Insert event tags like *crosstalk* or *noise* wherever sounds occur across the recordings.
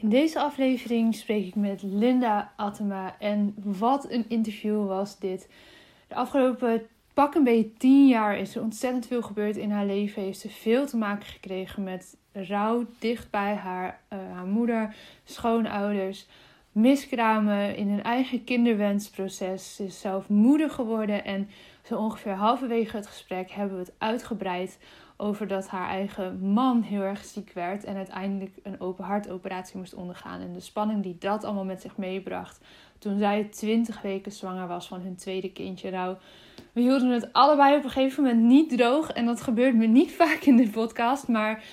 In deze aflevering spreek ik met Linda Attema. En wat een interview was dit. De afgelopen pak een beetje tien jaar is er ontzettend veel gebeurd in haar leven. Heeft ze veel te maken gekregen met rouw dicht bij haar, uh, haar moeder, schoonouders, miskramen in hun eigen kinderwensproces. Ze is zelf moeder geworden en zo ongeveer halverwege het gesprek hebben we het uitgebreid over dat haar eigen man heel erg ziek werd en uiteindelijk een open hartoperatie moest ondergaan. En de spanning die dat allemaal met zich meebracht toen zij 20 weken zwanger was van hun tweede kindje. Nou, we hielden het allebei op een gegeven moment niet droog. En dat gebeurt me niet *laughs* vaak in de podcast. Maar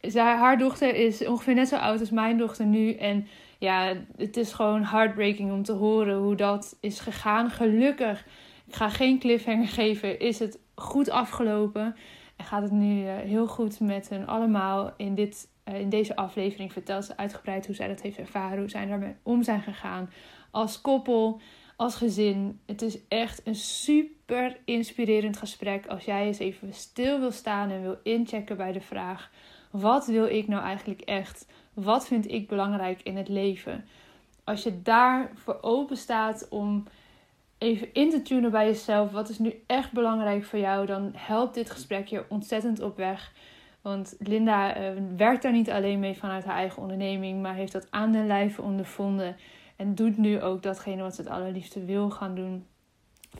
zij, haar dochter is ongeveer net zo oud als mijn dochter nu. En ja, het is gewoon heartbreaking om te horen hoe dat is gegaan. Gelukkig, ik ga geen cliffhanger geven, is het goed afgelopen. Gaat het nu eh, heel goed met hen allemaal. In, dit, eh, in deze aflevering vertelt ze uitgebreid hoe zij dat heeft ervaren. Hoe zij daarmee om zijn gegaan. Als koppel, als gezin. Het is echt een super inspirerend gesprek. Als jij eens even stil wil staan en wil inchecken bij de vraag: wat wil ik nou eigenlijk echt? Wat vind ik belangrijk in het leven? Als je daar voor open staat om even in te tunen bij jezelf. Wat is nu echt belangrijk voor jou? Dan helpt dit gesprek je ontzettend op weg. Want Linda uh, werkt daar niet alleen mee vanuit haar eigen onderneming, maar heeft dat aan den lijve ondervonden. En doet nu ook datgene wat ze het allerliefste wil gaan doen.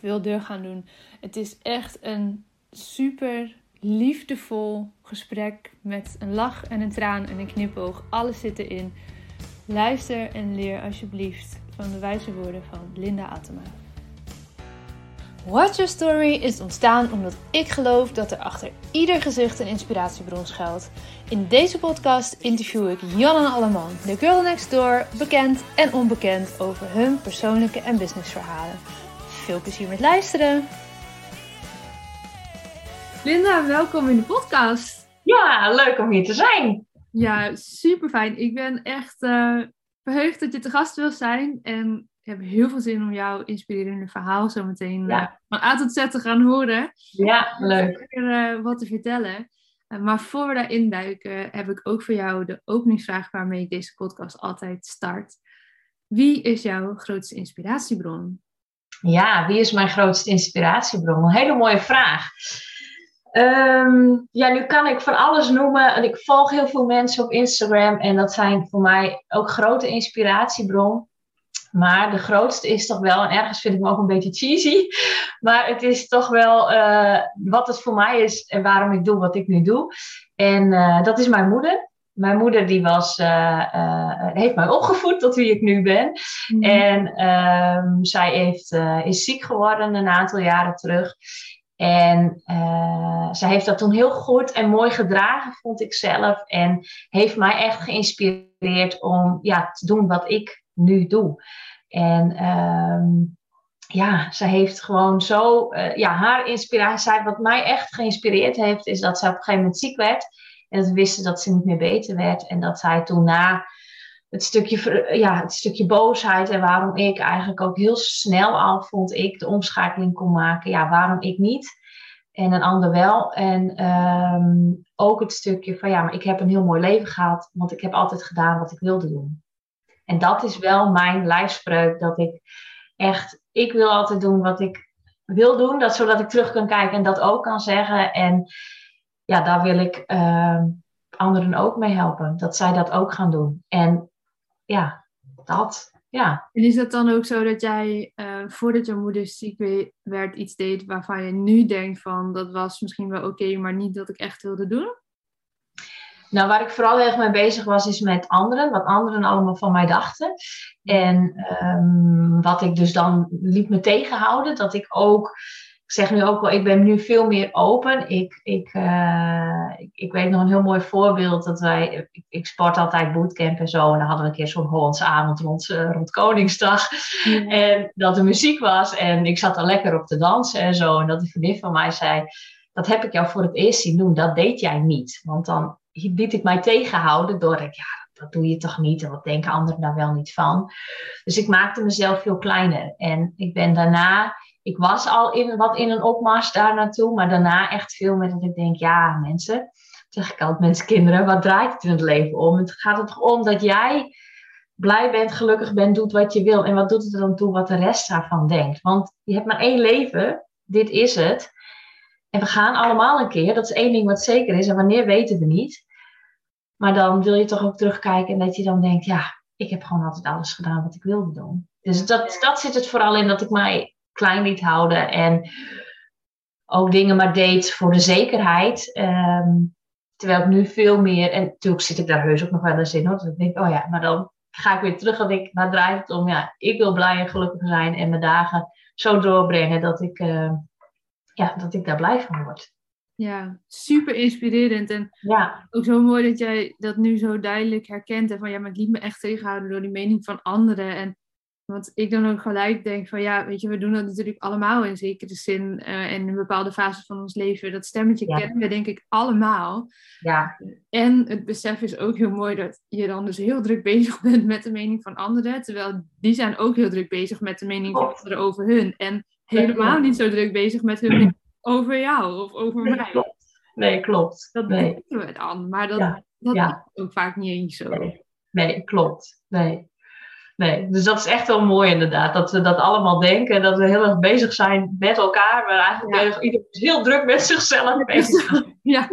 Wil deur gaan doen. Het is echt een super liefdevol gesprek met een lach en een traan en een knipoog. Alles zit erin. Luister en leer alsjeblieft van de wijze woorden van Linda Atema. Watch Your Story is ontstaan omdat ik geloof dat er achter ieder gezicht een inspiratiebron schuilt. In deze podcast interview ik Jan en Alleman, de girl next door, bekend en onbekend over hun persoonlijke en businessverhalen. Veel plezier met luisteren! Linda, welkom in de podcast. Ja, leuk om hier te zijn. Ja, super fijn. Ik ben echt uh, verheugd dat je te gast wil zijn. En heb heel veel zin om jouw inspirerende verhaal zo meteen ja. uh, van A tot Z te gaan horen. Ja, leuk. Er uh, wat te vertellen. Uh, maar voor we daarin duiken, heb ik ook voor jou de openingsvraag waarmee ik deze podcast altijd start. Wie is jouw grootste inspiratiebron? Ja, wie is mijn grootste inspiratiebron? Een hele mooie vraag. Um, ja, nu kan ik van alles noemen. En ik volg heel veel mensen op Instagram. En dat zijn voor mij ook grote inspiratiebron. Maar de grootste is toch wel, en ergens vind ik me ook een beetje cheesy, *laughs* maar het is toch wel uh, wat het voor mij is en waarom ik doe wat ik nu doe. En uh, dat is mijn moeder. Mijn moeder die was, uh, heeft mij opgevoed tot wie ik nu ben. Mm. En um, zij heeft, is ziek geworden een aantal jaren terug. En uh, zij heeft dat toen heel goed en mooi gedragen, vond ik zelf. En heeft mij echt geïnspireerd om ja, te doen wat ik nu doe. En um, ja, zij heeft gewoon zo, uh, ja, haar inspiratie, wat mij echt geïnspireerd heeft, is dat zij op een gegeven moment ziek werd. En dat wisten dat ze niet meer beter werd. En dat zij toen na het stukje, ja, het stukje boosheid en waarom ik eigenlijk ook heel snel al, vond ik, de omschakeling kon maken. Ja, waarom ik niet en een ander wel. En um, ook het stukje van, ja, maar ik heb een heel mooi leven gehad, want ik heb altijd gedaan wat ik wilde doen. En dat is wel mijn lijfspreuk, dat ik echt, ik wil altijd doen wat ik wil doen, dat, zodat ik terug kan kijken en dat ook kan zeggen. En ja, daar wil ik uh, anderen ook mee helpen, dat zij dat ook gaan doen. En ja, dat, ja. En is dat dan ook zo dat jij, uh, voordat je moeder ziek werd, iets deed waarvan je nu denkt van, dat was misschien wel oké, maar niet dat ik echt wilde doen? Nou, waar ik vooral erg mee bezig was, is met anderen. Wat anderen allemaal van mij dachten. En um, wat ik dus dan liet me tegenhouden. Dat ik ook, ik zeg nu ook wel, ik ben nu veel meer open. Ik, ik, uh, ik, ik, weet nog een heel mooi voorbeeld. Dat wij, ik, ik, sport altijd bootcamp en zo. En dan hadden we een keer zo'n Hollandse avond rond, uh, rond Koningsdag. Ja. En dat er muziek was. En ik zat er lekker op te dansen en zo. En dat die vriendin van mij zei dat heb ik jou voor het eerst zien doen. Dat deed jij niet. Want dan liet ik mij tegenhouden door, ja, dat doe je toch niet en wat denken anderen daar wel niet van. Dus ik maakte mezelf veel kleiner. En ik ben daarna, ik was al in, wat in een opmars daar naartoe, maar daarna echt veel met dat ik denk, ja mensen, zeg ik altijd mensen, kinderen, wat draait het in het leven om? Het gaat er toch om dat jij blij bent, gelukkig bent, doet wat je wil. En wat doet het er dan toe wat de rest daarvan denkt? Want je hebt maar één leven, dit is het. En we gaan allemaal een keer, dat is één ding wat zeker is. En wanneer weten we niet. Maar dan wil je toch ook terugkijken en dat je dan denkt, ja, ik heb gewoon altijd alles gedaan wat ik wilde doen. Dus dat, dat zit het vooral in dat ik mij klein liet houden en ook dingen maar deed voor de zekerheid. Ehm, terwijl ik nu veel meer, en natuurlijk zit ik daar heus ook nog wel eens in hoor. Dus ik denk, oh ja, maar dan ga ik weer terug en ik, waar draait het om? Ja, ik wil blij en gelukkig zijn en mijn dagen zo doorbrengen dat ik, uh, ja, dat ik daar blij van word. Ja, super inspirerend. En ja. ook zo mooi dat jij dat nu zo duidelijk herkent. En van ja, maar ik liet me echt tegenhouden door die mening van anderen. En want ik dan ook gelijk denk van ja, weet je, we doen dat natuurlijk allemaal in zekere zin. Uh, en in bepaalde fases van ons leven. Dat stemmetje kennen we denk ik allemaal. Ja. En het besef is ook heel mooi dat je dan dus heel druk bezig *laughs* bent met de mening van anderen. Terwijl die zijn ook heel druk bezig met de mening van anderen over hun. En helemaal niet zo druk bezig met hun mening over jou of over nee, mij. Klopt. Nee, klopt. Dat nee. weten we dan. Maar dat, Ja. dat Ja. is ook vaak niet eens zo. Nee, nee, klopt. Nee. nee. Dus dat is echt wel mooi inderdaad. Dat we dat allemaal denken. Dat we heel erg bezig zijn met elkaar. Maar eigenlijk Ja. iedereen is heel druk met zichzelf bezig. *laughs* Ja.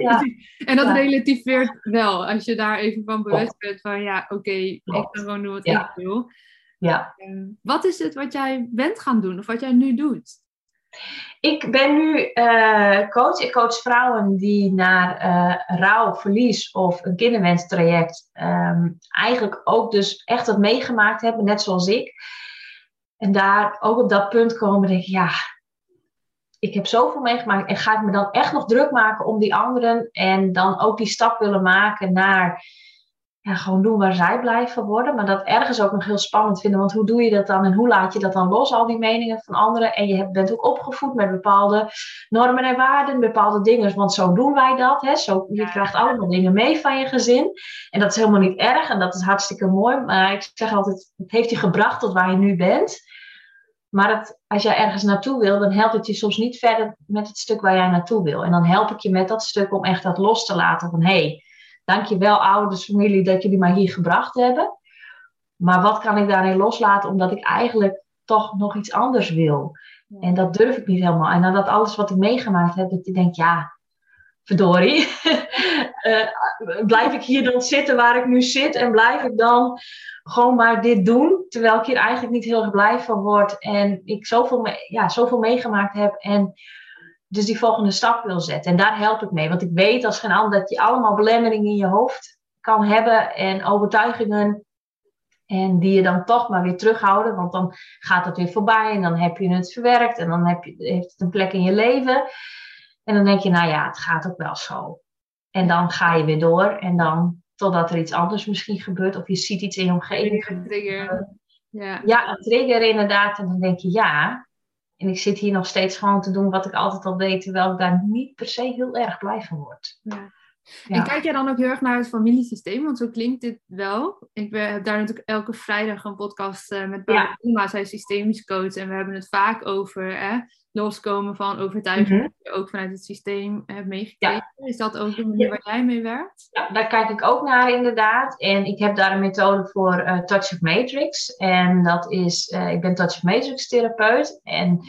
En dat Ja. relativeert wel. Als je daar even van bewust bent van ja, oké, ik kan gewoon doen wat ik wil. Ja. Ehm, wat is het wat jij bent gaan doen of wat jij nu doet? Ik ben nu eh, coach. Ik coach vrouwen die naar eh rouw, verlies of een kinderwenstraject ehm, eigenlijk ook dus echt wat meegemaakt hebben, net zoals ik. En daar ook op dat punt komen, denk ik, ja, ik heb zoveel meegemaakt en ga ik me dan echt nog druk maken om die anderen en dan ook die stap willen maken naar ja, gewoon doen waar zij blij van worden. Maar dat ergens ook nog heel spannend vinden. Want hoe doe je dat dan en hoe laat je dat dan los, al die meningen van anderen? En je bent ook opgevoed met bepaalde normen en waarden, bepaalde dingen. Want zo doen wij dat. Hè? Zo, je krijgt allemaal dingen mee van je gezin. En dat is helemaal niet erg en dat is hartstikke mooi. Maar ik zeg altijd, het heeft je gebracht tot waar je nu bent. Maar het, als jij ergens naartoe wil, dan helpt het je soms niet verder met het stuk waar jij naartoe wil. En dan help ik je met dat stuk om echt dat los te laten. Van hé, hey, dankjewel ouders, familie, dat jullie mij hier gebracht hebben. Maar wat kan ik daarin loslaten, omdat ik eigenlijk toch nog iets anders wil. En dat durf ik niet helemaal. En nadat alles wat ik meegemaakt heb, dat je denkt, ja, verdorie. *laughs* Eh, blijf ik hier dan zitten waar ik nu zit en blijf ik dan gewoon maar dit doen, terwijl ik hier eigenlijk niet heel erg blij van word en ik zoveel, me- ja, zoveel meegemaakt heb en dus die volgende stap wil zetten. En daar help ik mee, want ik weet als geen ander dat je allemaal belemmeringen in je hoofd kan hebben en overtuigingen en die je dan toch maar weer terughouden, want dan gaat het weer voorbij en dan heb je het verwerkt en dan heb je, heeft het een plek in je leven. En dan denk je, nou ja, het gaat ook wel zo. En dan ga je weer door en dan totdat er iets anders misschien gebeurt of je ziet iets in je omgeving Trigger, trigger. Ja. ja, een trigger inderdaad. En dan denk je ja. En ik zit hier nog steeds gewoon te doen wat ik altijd al deed, terwijl ik daar niet per se heel erg blij van word. Ja. Ja. En kijk jij dan ook heel erg naar het familiesysteem? Want zo klinkt dit wel. Ik ben- heb daar natuurlijk elke vrijdag een podcast eh, met Barbara Ja. Zij is systemisch coach. En we hebben het vaak over hè, loskomen van overtuigingen Mhm. die je ook vanuit het systeem hebt meegekregen. Is dat ook de manier waar jij mee werkt? Ja, daar kijk ik ook naar inderdaad. En ik heb daar een methode voor eh, Touch of Matrix. En dat is, eh, ik ben Touch of Matrix therapeut. En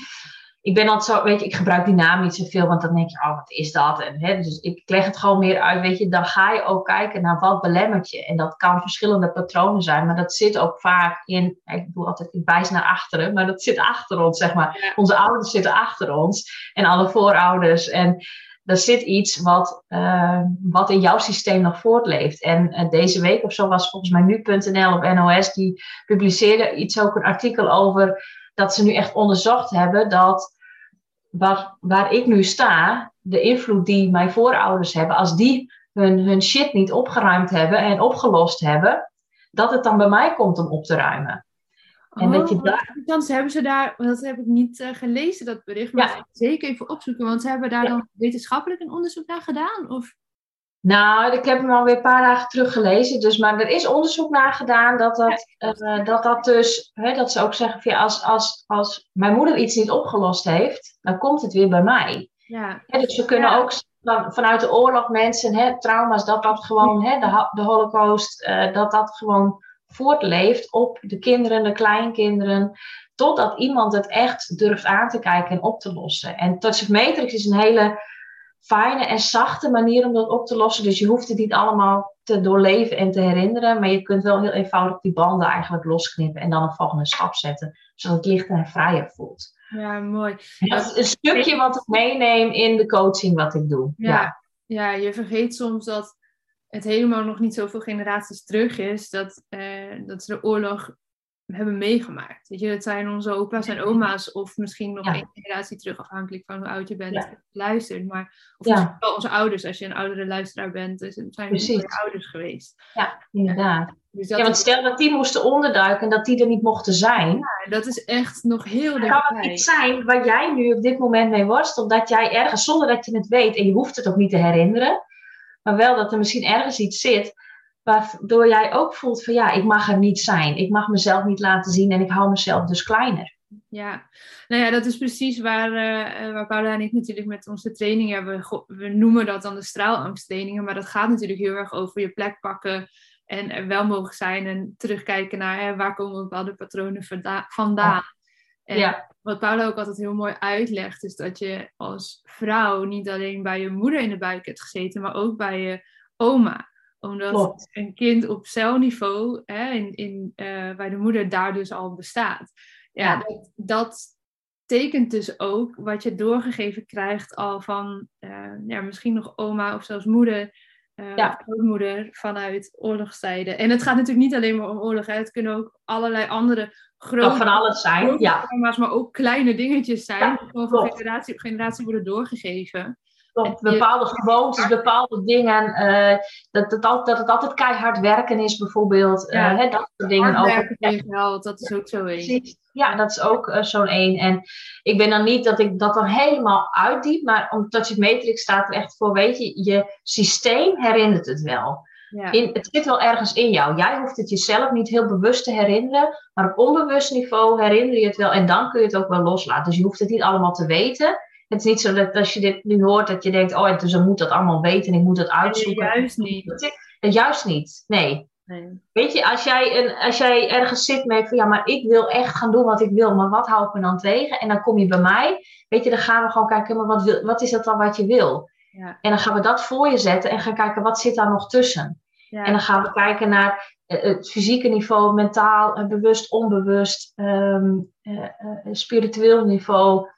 ik ben altijd zo, weet je, ik gebruik die naam niet zoveel, want dan denk je, oh, wat is dat? En, hè, dus ik leg het gewoon meer uit, weet je, dan ga je ook kijken naar wat belemmert je. En dat kan verschillende patronen zijn, maar dat zit ook vaak in, ik doe altijd, ik wijs naar achteren, maar dat zit achter ons, zeg maar. Onze ouders zitten achter ons en alle voorouders. En er zit iets wat, eh, wat in jouw systeem nog voortleeft. En eh, deze week of zo was volgens mij nu.nl op NOS, die publiceerde iets ook een artikel over dat ze nu echt onderzocht hebben dat waar, waar ik nu sta, de invloed die mijn voorouders hebben, als die hun, hun shit niet opgeruimd hebben en opgelost hebben, dat het dan bij mij komt om op te ruimen. En dat je Oh, daar- Dan hebben ze daar, dat heb ik niet eh, gelezen, dat bericht. Maar Ja. dat zeker even opzoeken. Want ze hebben daar Ja. dan wetenschappelijk een onderzoek naar gedaan? Of? Nou, ik heb hem alweer een paar dagen terug gelezen. Dus, maar er is onderzoek naar gedaan dat dat, eh, dat, dat dus, hè, dat ze ook zeggen, als, als, als mijn moeder iets niet opgelost heeft, dan komt het weer bij mij. Ja. Hè, dus we kunnen Ja. ook van, vanuit de oorlog mensen, hè, trauma's, dat dat gewoon, hè, de, de holocaust, eh, dat dat gewoon voortleeft op de kinderen, de kleinkinderen, totdat iemand het echt durft aan te kijken en op te lossen. En Touch of Matrix is een hele fijne en zachte manier om dat op te lossen. Dus je hoeft het niet allemaal te doorleven en te herinneren, maar je kunt wel heel eenvoudig die banden eigenlijk losknippen en dan een volgende stap zetten, zodat het lichter en vrijer voelt. Ja, mooi. dat is een stukje wat ik meeneem in de coaching wat ik doe. Ja, ja. je vergeet soms dat het helemaal nog niet zoveel generaties terug is dat, uh, dat ze de oorlog hebben meegemaakt. Weet je, het zijn onze opa's en oma's, of misschien nog één generatie terug, afhankelijk van hoe oud je bent, ja. luistert. Maar, of ja. wel onze ouders, als je een oudere luisteraar bent, dus het zijn onze ouders geweest. Ja, inderdaad. Dus ja, want stel dat die moesten onderduiken en dat die er niet mochten zijn. Ja, dat is echt nog heel dichtbij. Kan het niet zijn waar jij nu op dit moment mee worstelt, dat jij ergens, zonder dat je het weet, en je hoeft het ook niet te herinneren, maar wel dat er misschien ergens iets zit Waardoor jij ook voelt van ja, ik mag er niet zijn. Ik mag mezelf niet laten zien en ik hou mezelf dus kleiner. Ja, nou ja, dat is precies waar, uh, waar Paula en ik natuurlijk met onze trainingen hebben. We noemen dat dan de straalangsttrainingen, maar dat gaat natuurlijk heel erg over je plek pakken en er wel mogen zijn en terugkijken naar hè, waar komen bepaalde patronen vandaan. En ja. wat Paula ook altijd heel mooi uitlegt, is dat je als vrouw niet alleen bij je moeder in de buik hebt gezeten, maar ook bij je oma omdat een kind op celniveau hè, in, in, uh, bij de moeder daar dus al bestaat. Ja, Dat, dat, tekent dus ook wat je doorgegeven krijgt al van uh, ja, misschien nog oma of zelfs moeder. Uh, ja. grootmoeder vanuit oorlogstijden. En het gaat natuurlijk niet alleen maar om oorlog. Hè. Het kunnen ook allerlei andere grote... van alles zijn, ja. Maar ook kleine dingetjes zijn. die gewoon van generatie op generatie worden doorgegeven bepaalde gewoontes, bepaalde dingen. Uh, dat, het altijd, dat het altijd keihard werken is, bijvoorbeeld. Uh, hè, dat soort dingen. Hard werken geld, dat is ook zo één. Ja, dat is ook uh, zo'n één. En ik ben dan niet dat ik dat dan helemaal uitdiep, maar omdat je Matrix staat er echt voor, weet je, je systeem herinnert het wel. Ja. In, het zit wel ergens in jou. Jij hoeft het jezelf niet heel bewust te herinneren, maar op onbewust niveau herinner je het wel en dan kun je het ook wel loslaten. Dus je hoeft het niet allemaal te weten, het is niet zo dat als je dit nu hoort, dat je denkt, oh, dus ik moet dat allemaal weten en ik moet dat uitzoeken. Nee, juist niet. juist niet, nee. nee. Weet je, als jij, een, als jij ergens zit met van, ja, maar ik wil echt gaan doen wat ik wil, maar wat houdt me dan tegen? En dan kom je bij mij, weet je, dan gaan we gewoon kijken, maar wat, wil, wat is dat dan wat je wil? Ja. En dan gaan we dat voor je zetten en gaan kijken, wat zit daar nog tussen? Ja. En dan gaan we kijken naar eh, het fysieke niveau, mentaal, eh, bewust, onbewust, um, uh, uh, spiritueel niveau,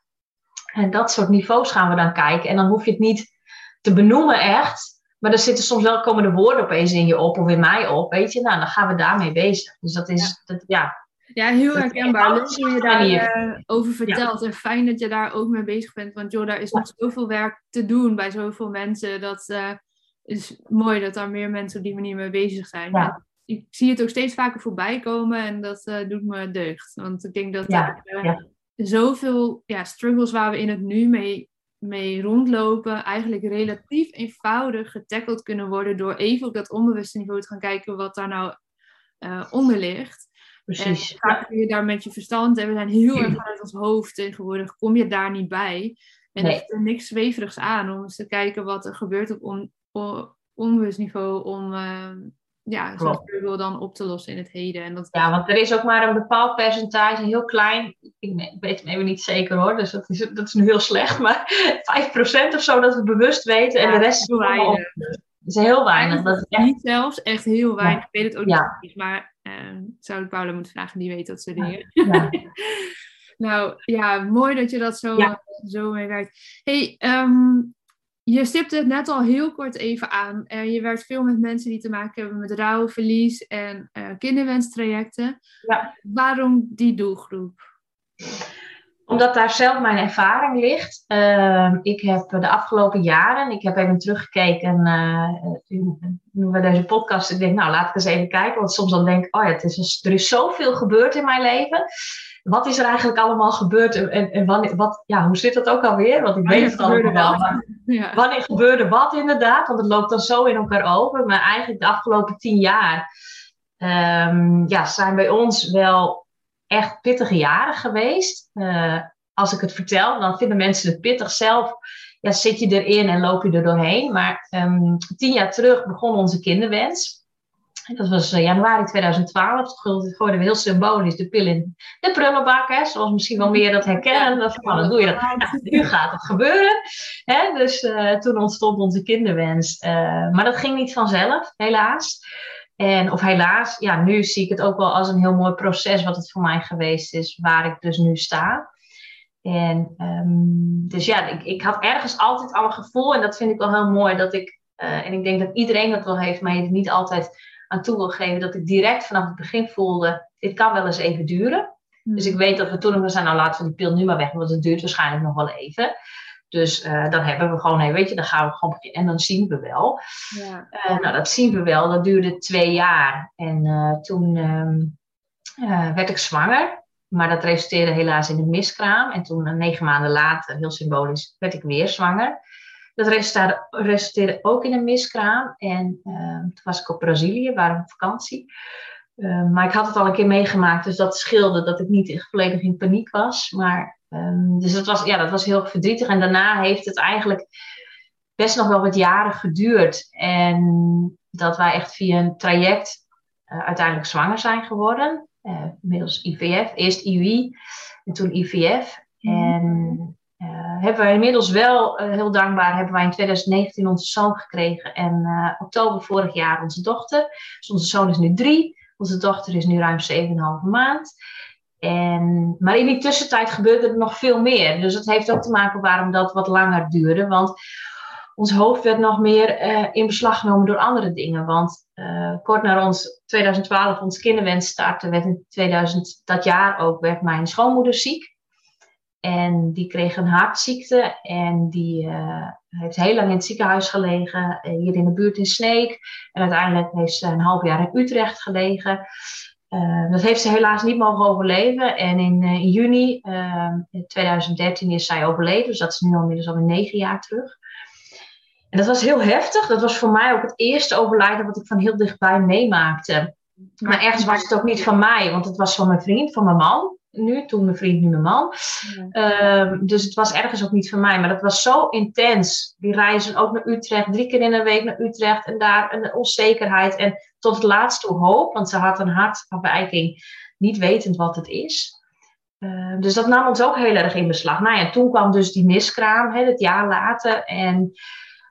en dat soort niveaus gaan we dan kijken. En dan hoef je het niet te benoemen echt. Maar er zitten soms wel komende woorden opeens in je op of in mij op. Weet je, nou dan gaan we daarmee bezig. Dus dat is, ja, dat, ja. ja heel herkenbaar. Leuk hoe je daarover over vertelt. En fijn dat je daar ook mee bezig bent. Want joh, daar is nog zoveel werk te doen bij zoveel mensen. Dat uh, is mooi dat daar meer mensen op die manier mee bezig zijn. Ik zie het ook steeds vaker voorbij komen. En dat uh, doet me deugd. Want ik denk dat zoveel ja, struggles waar we in het nu mee, mee rondlopen, eigenlijk relatief eenvoudig getackled kunnen worden door even op dat onbewuste niveau te gaan kijken wat daar nou uh, onder ligt. Precies. En vaak kun je daar met je verstand, en we zijn heel erg vanuit ons hoofd tegenwoordig, kom je daar niet bij. En er is er niks zweverigs aan om eens te kijken wat er gebeurt op on, onbewust niveau om, uh, ja, zo'n struggle dan op te lossen in het heden. En dat... Ja, want er is ook maar een bepaald percentage, heel klein, ik weet het even niet zeker hoor, dus dat is, dat is nu heel slecht, *laughs* maar 5% of zo dat we bewust weten en de rest is weinig. Dat is heel weinig. Dat is echt... Niet zelfs, echt heel weinig. Ik weet het ook ja. niet, maar uh, zou ik Paula moeten vragen, die weet dat soort dingen. Ja. *laughs* nou ja, mooi dat je dat zo, zo mee werkt. Hey, um, je stipte het net al heel kort even aan. Uh, je werkt veel met mensen die te maken hebben met rouw, verlies en uh, kinderwenstrajecten. Ja. Waarom die doelgroep? Omdat daar zelf mijn ervaring ligt. Uh, ik heb de afgelopen jaren, ik heb even teruggekeken toen we deze podcast. Ik denk, nou laat ik eens even kijken. Want soms dan denk ik, oh ja, het is, er is zoveel gebeurd in mijn leven wat is er eigenlijk allemaal gebeurd en, en wanneer, wat, ja, hoe zit dat ook alweer? Want ik weet het allemaal wel. Maar *laughs* ja. Wanneer gebeurde wat inderdaad? Want het loopt dan zo in elkaar over. Maar eigenlijk de afgelopen tien jaar um, ja, zijn bij ons wel echt pittige jaren geweest. Uh, als ik het vertel, dan vinden mensen het pittig zelf. Ja, zit je erin en loop je er doorheen. Maar um, tien jaar terug begon onze kinderwens. Dat was uh, januari 2012. Toen gooiden we heel symbolisch de pil in de prullenbak. Hè, zoals misschien wel meer dat herkennen. Dat, van, dan doe je dat. Nou, nu gaat het gebeuren. Hè, dus uh, toen ontstond onze kinderwens. Maar dat ging niet vanzelf, helaas. En of helaas, ja, nu zie ik het ook wel als een heel mooi proces wat het voor mij geweest is, waar ik dus nu sta. En um, dus ja, ik, ik had ergens altijd al een gevoel, en dat vind ik wel heel mooi, dat ik, uh, en ik denk dat iedereen dat wel heeft, maar je het niet altijd aan toe wil geven, dat ik direct vanaf het begin voelde, dit kan wel eens even duren. Hmm. Dus ik weet dat we toen we zijn, nou laten we die pil nu maar weg, want het duurt waarschijnlijk nog wel even. Dus uh, dan hebben we gewoon, hey, weet je, dan gaan we gewoon en dan zien we wel. Ja. Uh, nou, dat zien we wel. Dat duurde twee jaar. En uh, toen um, werd ik zwanger. Maar dat resulteerde helaas in een miskraam. En toen, negen maanden later, heel symbolisch, werd ik weer zwanger. Dat resulteerde, resulteerde ook in een miskraam. En ehm, toen was ik op Brazilië, waar op vakantie. Ehm, maar ik had het al een keer meegemaakt, dus dat scheelde dat ik niet volledig in paniek was. Maar Um, dus dat was, ja, dat was heel verdrietig. En daarna heeft het eigenlijk best nog wel wat jaren geduurd. En dat wij echt via een traject uh, uiteindelijk zwanger zijn geworden. Uh, middels IVF. Eerst IUI en toen IVF. Mm. En uh, hebben wij inmiddels wel, heel dankbaar, hebben wij in 2019 onze zoon gekregen. En oktober vorig jaar onze dochter. Dus onze zoon is nu drie. Onze dochter is nu ruim 7,5 maand. En, maar in die tussentijd gebeurde er nog veel meer. Dus dat heeft ook te maken waarom dat wat langer duurde. Want ons hoofd werd nog meer uh, in beslag genomen door andere dingen. Want uh, kort na ons 2012 ons kinderwens startte, werd in 2000, dat jaar ook, werd mijn schoonmoeder ziek. En die kreeg een hartziekte en die uh, heeft heel lang in het ziekenhuis gelegen, hier in de buurt in Sneek. En uiteindelijk heeft ze een half jaar in Utrecht gelegen. Uh, dat heeft ze helaas niet mogen overleven. En in, in juni uh, 2013 is zij overleden. Dus dat is nu inmiddels alweer negen jaar terug. En dat was heel heftig. Dat was voor mij ook het eerste overlijden wat ik van heel dichtbij meemaakte. Maar ergens was het ook niet van mij, want het was van mijn vriend, van mijn man. Nu, toen mijn vriend, nu mijn man. Ja. dus het was ergens ook niet van mij. Maar dat was zo intens. Die reizen ook naar Utrecht, drie keer in een week naar Utrecht. En daar een onzekerheid. En tot het laatst toe hoop, want ze had een hartafwijking, niet wetend wat het is. Uh, dus dat nam ons ook heel erg in beslag. Nou ja, toen kwam dus die miskraam, hè, het jaar later. En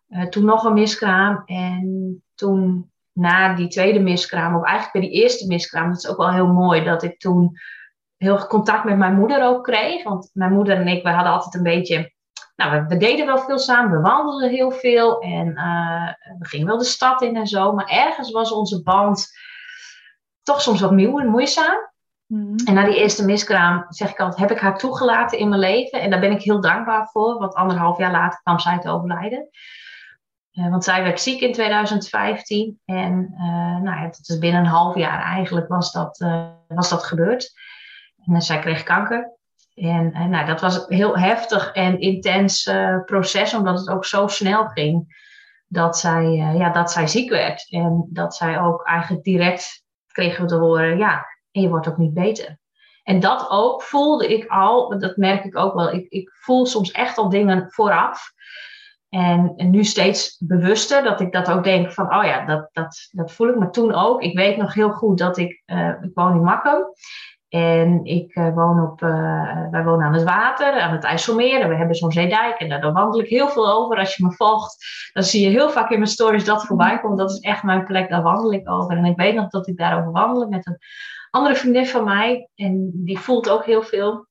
uh, toen nog een miskraam. En toen na die tweede miskraam, of eigenlijk bij die eerste miskraam, dat is ook wel heel mooi, dat ik toen heel contact met mijn moeder ook kreeg. Want mijn moeder en ik, wij hadden altijd een beetje nou, we, deden wel veel samen, we wandelden heel veel en uh, we gingen wel de stad in en zo. Maar ergens was onze band toch soms wat moeizaam. Mm En na die eerste miskraam, zeg ik altijd, heb ik haar toegelaten in mijn leven. En daar ben ik heel dankbaar voor, want anderhalf jaar later kwam zij te overlijden. Uh, want zij werd ziek in 2015 en uh, nou ja, dat is binnen een half jaar eigenlijk was dat, was dat gebeurd. En zij kreeg kanker. En, nou, dat was een heel heftig en intens uh, proces, omdat het ook zo snel ging dat zij, uh, ja, dat zij ziek werd. En dat zij ook eigenlijk direct kregen te horen, ja, en je wordt ook niet beter. En dat ook voelde ik al, dat merk ik ook wel, ik, ik voel soms echt al dingen vooraf. En, nu steeds bewuster dat ik dat ook denk van, oh ja, dat, dat, dat voel ik. Maar toen ook, ik weet nog heel goed dat ik, uh, ik woon in Makkum. En ik uh, woon op, uh, wij wonen aan het water, aan het IJsselmeer. En we hebben zo'n zeedijk en daar wandel ik heel veel over. Als je me volgt, dan zie je heel vaak in mijn stories dat voorbij komt. Dat is echt mijn plek, daar wandel ik over. En ik weet nog dat ik daarover wandel met een andere vriendin van mij. En die voelt ook heel veel.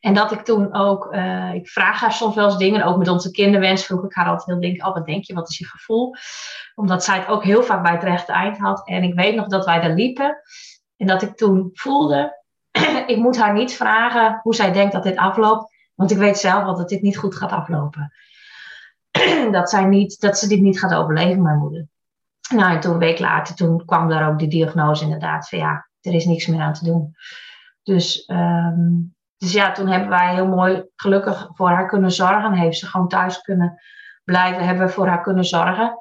En dat ik toen ook, uh, ik vraag haar soms wel eens dingen, ook met onze kinderwens vroeg ik haar altijd heel denk, oh wat denk je, wat is je gevoel? Omdat zij het ook heel vaak bij het rechte eind had. En ik weet nog dat wij daar liepen. En dat ik toen voelde, *clears throat* ik moet haar niet vragen hoe zij denkt dat dit afloopt, want ik weet zelf wel dat dit niet goed gaat aflopen. *clears throat* dat, zij niet, dat ze dit niet gaat overleven, mijn moeder. Nou, en toen een week later, toen kwam daar ook die diagnose inderdaad van ja, er is niks meer aan te doen. Dus, um, dus ja, toen hebben wij heel mooi gelukkig voor haar kunnen zorgen. Heeft ze gewoon thuis kunnen blijven, hebben we voor haar kunnen zorgen.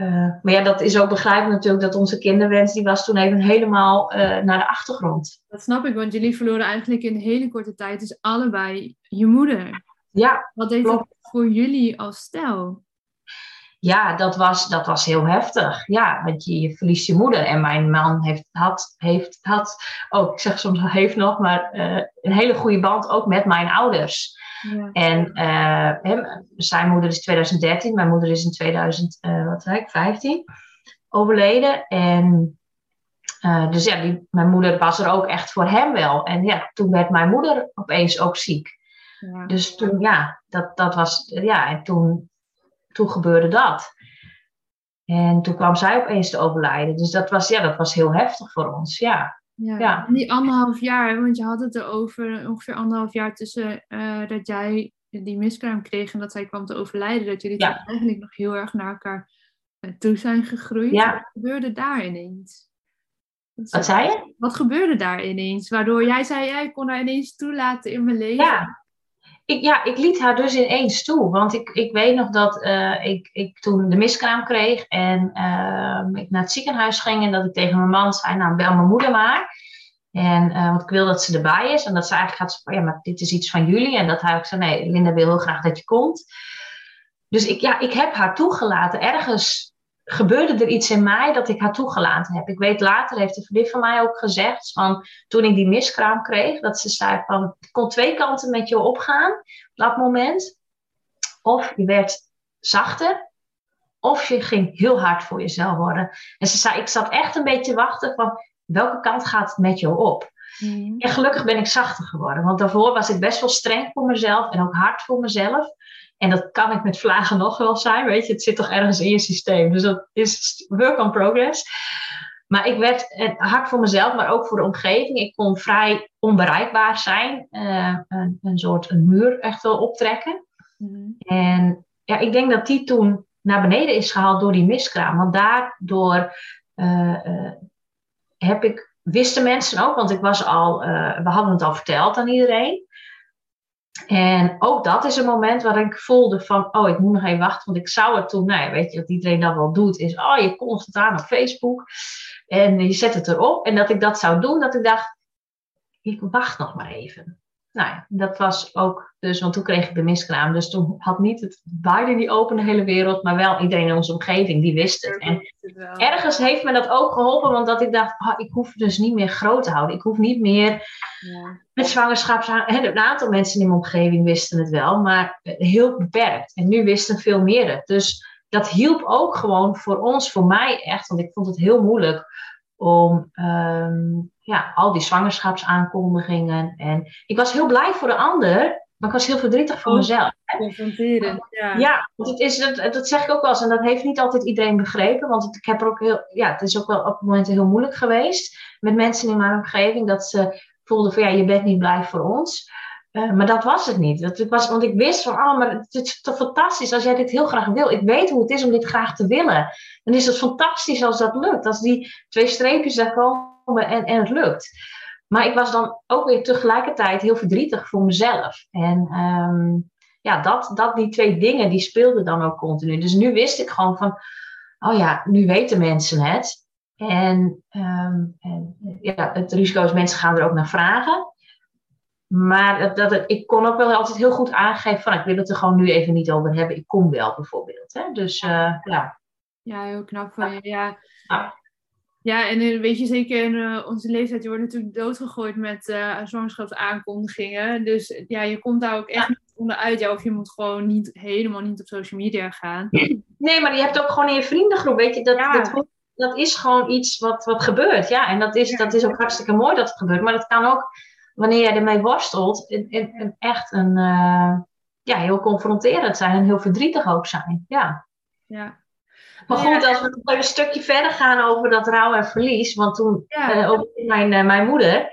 Uh, maar ja, dat is ook begrijpelijk natuurlijk dat onze kinderwens, die was toen even helemaal uh, naar de achtergrond. Dat snap ik, want jullie verloren eigenlijk in een hele korte tijd dus allebei je moeder. Ja, Wat deed klopt. dat voor jullie als stel? ja, dat was, dat was heel heftig. Ja, want je, je verliest je moeder. En mijn man heeft, had, heeft, had ook, ik zeg soms heeft nog, maar uh, een hele goede band ook met mijn ouders. Ja. En uh, hem, zijn moeder is 2013, mijn moeder is in 2015 overleden. En uh, dus ja, die, mijn moeder was er ook echt voor hem wel. En ja, toen werd mijn moeder opeens ook ziek. Ja. Dus toen, ja, dat, dat was, ja, en toen toen gebeurde dat. En toen kwam zij opeens te overlijden. Dus dat was, ja, dat was heel heftig voor ons, ja. Ja, ja. die anderhalf jaar, want je had het erover ongeveer anderhalf jaar tussen uh, dat jij die miskraam kreeg en dat zij kwam te overlijden, dat jullie ja. eigenlijk nog heel erg naar elkaar uh, toe zijn gegroeid. Ja. Wat gebeurde daar ineens? Wat zei je? Wat gebeurde daar ineens? Waardoor jij zei, jij kon haar ineens toelaten in mijn leven. Ja, ik, ja, ik liet haar dus ineens toe. Want ik, ik weet nog dat uh, ik, ik toen de miskraam kreeg en uh, ik naar het ziekenhuis ging en dat ik tegen mijn man zei, nou bel mijn moeder maar. En, uh, want ik wil dat ze erbij is. En dat ze eigenlijk gaat zeggen, ja, maar dit is iets van jullie. En dat hij ook zei, nee, Linda wil heel graag dat je komt. Dus ik, ja, ik heb haar toegelaten. Ergens gebeurde er iets in mij dat ik haar toegelaten heb. Ik weet later, heeft een vriendin van mij ook gezegd, van, toen ik die miskraam kreeg, dat ze zei van, ik kon twee kanten met je opgaan op dat moment. Of je werd zachter, of je ging heel hard voor jezelf worden. En ze zei, ik zat echt een beetje wachten van, welke kant gaat het met jou op? Mm. En gelukkig ben ik zachter geworden, want daarvoor was ik best wel streng voor mezelf en ook hard voor mezelf. En dat kan ik met vlagen nog wel zijn, weet je. Het zit toch ergens in je systeem. Dus dat is work on progress. Maar ik werd hard voor mezelf, maar ook voor de omgeving. Ik kon vrij onbereikbaar zijn. Uh, een, een, soort een muur echt wel optrekken. Mhm. En ja, ik denk dat die toen naar beneden is gehaald door die miskraam. Want daardoor uh, uh, heb ik, wisten mensen ook, want ik was al, we hadden het al verteld aan iedereen. En ook dat is een moment waar ik voelde van, oh, ik moet nog even wachten, want ik zou het toen, nou weet je, wat iedereen dan wel doet, is, oh, je kondigt het aan op Facebook en je zet het erop. En dat ik dat zou doen, dat ik dacht, ik wacht nog maar even nou ja, dat was ook dus, want toen kreeg ik de miskraam. Dus toen had niet het buiten die opene hele wereld, maar wel iedereen in onze omgeving, die wist het. En ergens heeft me dat ook geholpen, want dat ik dacht, oh, ik hoef dus niet meer groot te houden. Ik hoef niet meer ja. met zwangerschap. Een aantal mensen in mijn omgeving wisten het wel, maar heel beperkt. En nu wisten veel meer het. Dus dat hielp ook gewoon voor ons, voor mij echt, want ik vond het heel moeilijk om ehm, ja, al die zwangerschapsaankondigingen. En ik was heel blij voor de ander, maar ik was heel verdrietig voor oh, mezelf. Ja. Ja, want het is, dat, dat zeg ik ook wel eens. En dat heeft niet altijd iedereen begrepen. Want ik heb er ook heel, ja, het is ook wel op momenten heel moeilijk geweest. Met mensen in mijn omgeving. Dat ze voelden van ja, je bent niet blij voor ons. Uh, maar dat was het niet. Dat, was, want ik wist van, oh, maar het is toch fantastisch als jij dit heel graag wil. Ik weet hoe het is om dit graag te willen. Dan is het fantastisch als dat lukt. Als die twee streepjes daar komen en, en het lukt. Maar ik was dan ook weer tegelijkertijd heel verdrietig voor mezelf. En um, ja, dat, dat, die twee dingen, die speelden dan ook continu. Dus nu wist ik gewoon van, oh ja, nu weten mensen het. En, um, en ja, het risico is, mensen gaan er ook naar vragen. Maar dat, dat, ik kon ook wel altijd heel goed aangeven van ik wil het er gewoon nu even niet over hebben. Ik kom wel bijvoorbeeld. Hè? Dus uh, ja. Ja, heel knap van je. Ja. ja. En eh, weet je, zeker in uh, onze leeftijd, je wordt natuurlijk doodgegooid met uh, zwangerschapsaankondigingen. Dus ja, je komt daar ook echt niet onderuit. Ja, of je moet gewoon niet, helemaal niet op social media gaan. Nee, maar je hebt ook gewoon in je vriendengroep, weet je, dat, dat, dat, is gewoon iets wat, wat gebeurt. Ja, en dat is, dat is ook hartstikke mooi dat het gebeurt. Maar dat kan ook wanneer jij ermee worstelt, in, in, echt een, uh, ja, heel confronterend zijn en heel verdrietig ook zijn. Ja. ja. Maar goed, als we nog een stukje verder gaan over dat rouw en verlies, want toen ja. uh, over mijn, uh, mijn moeder.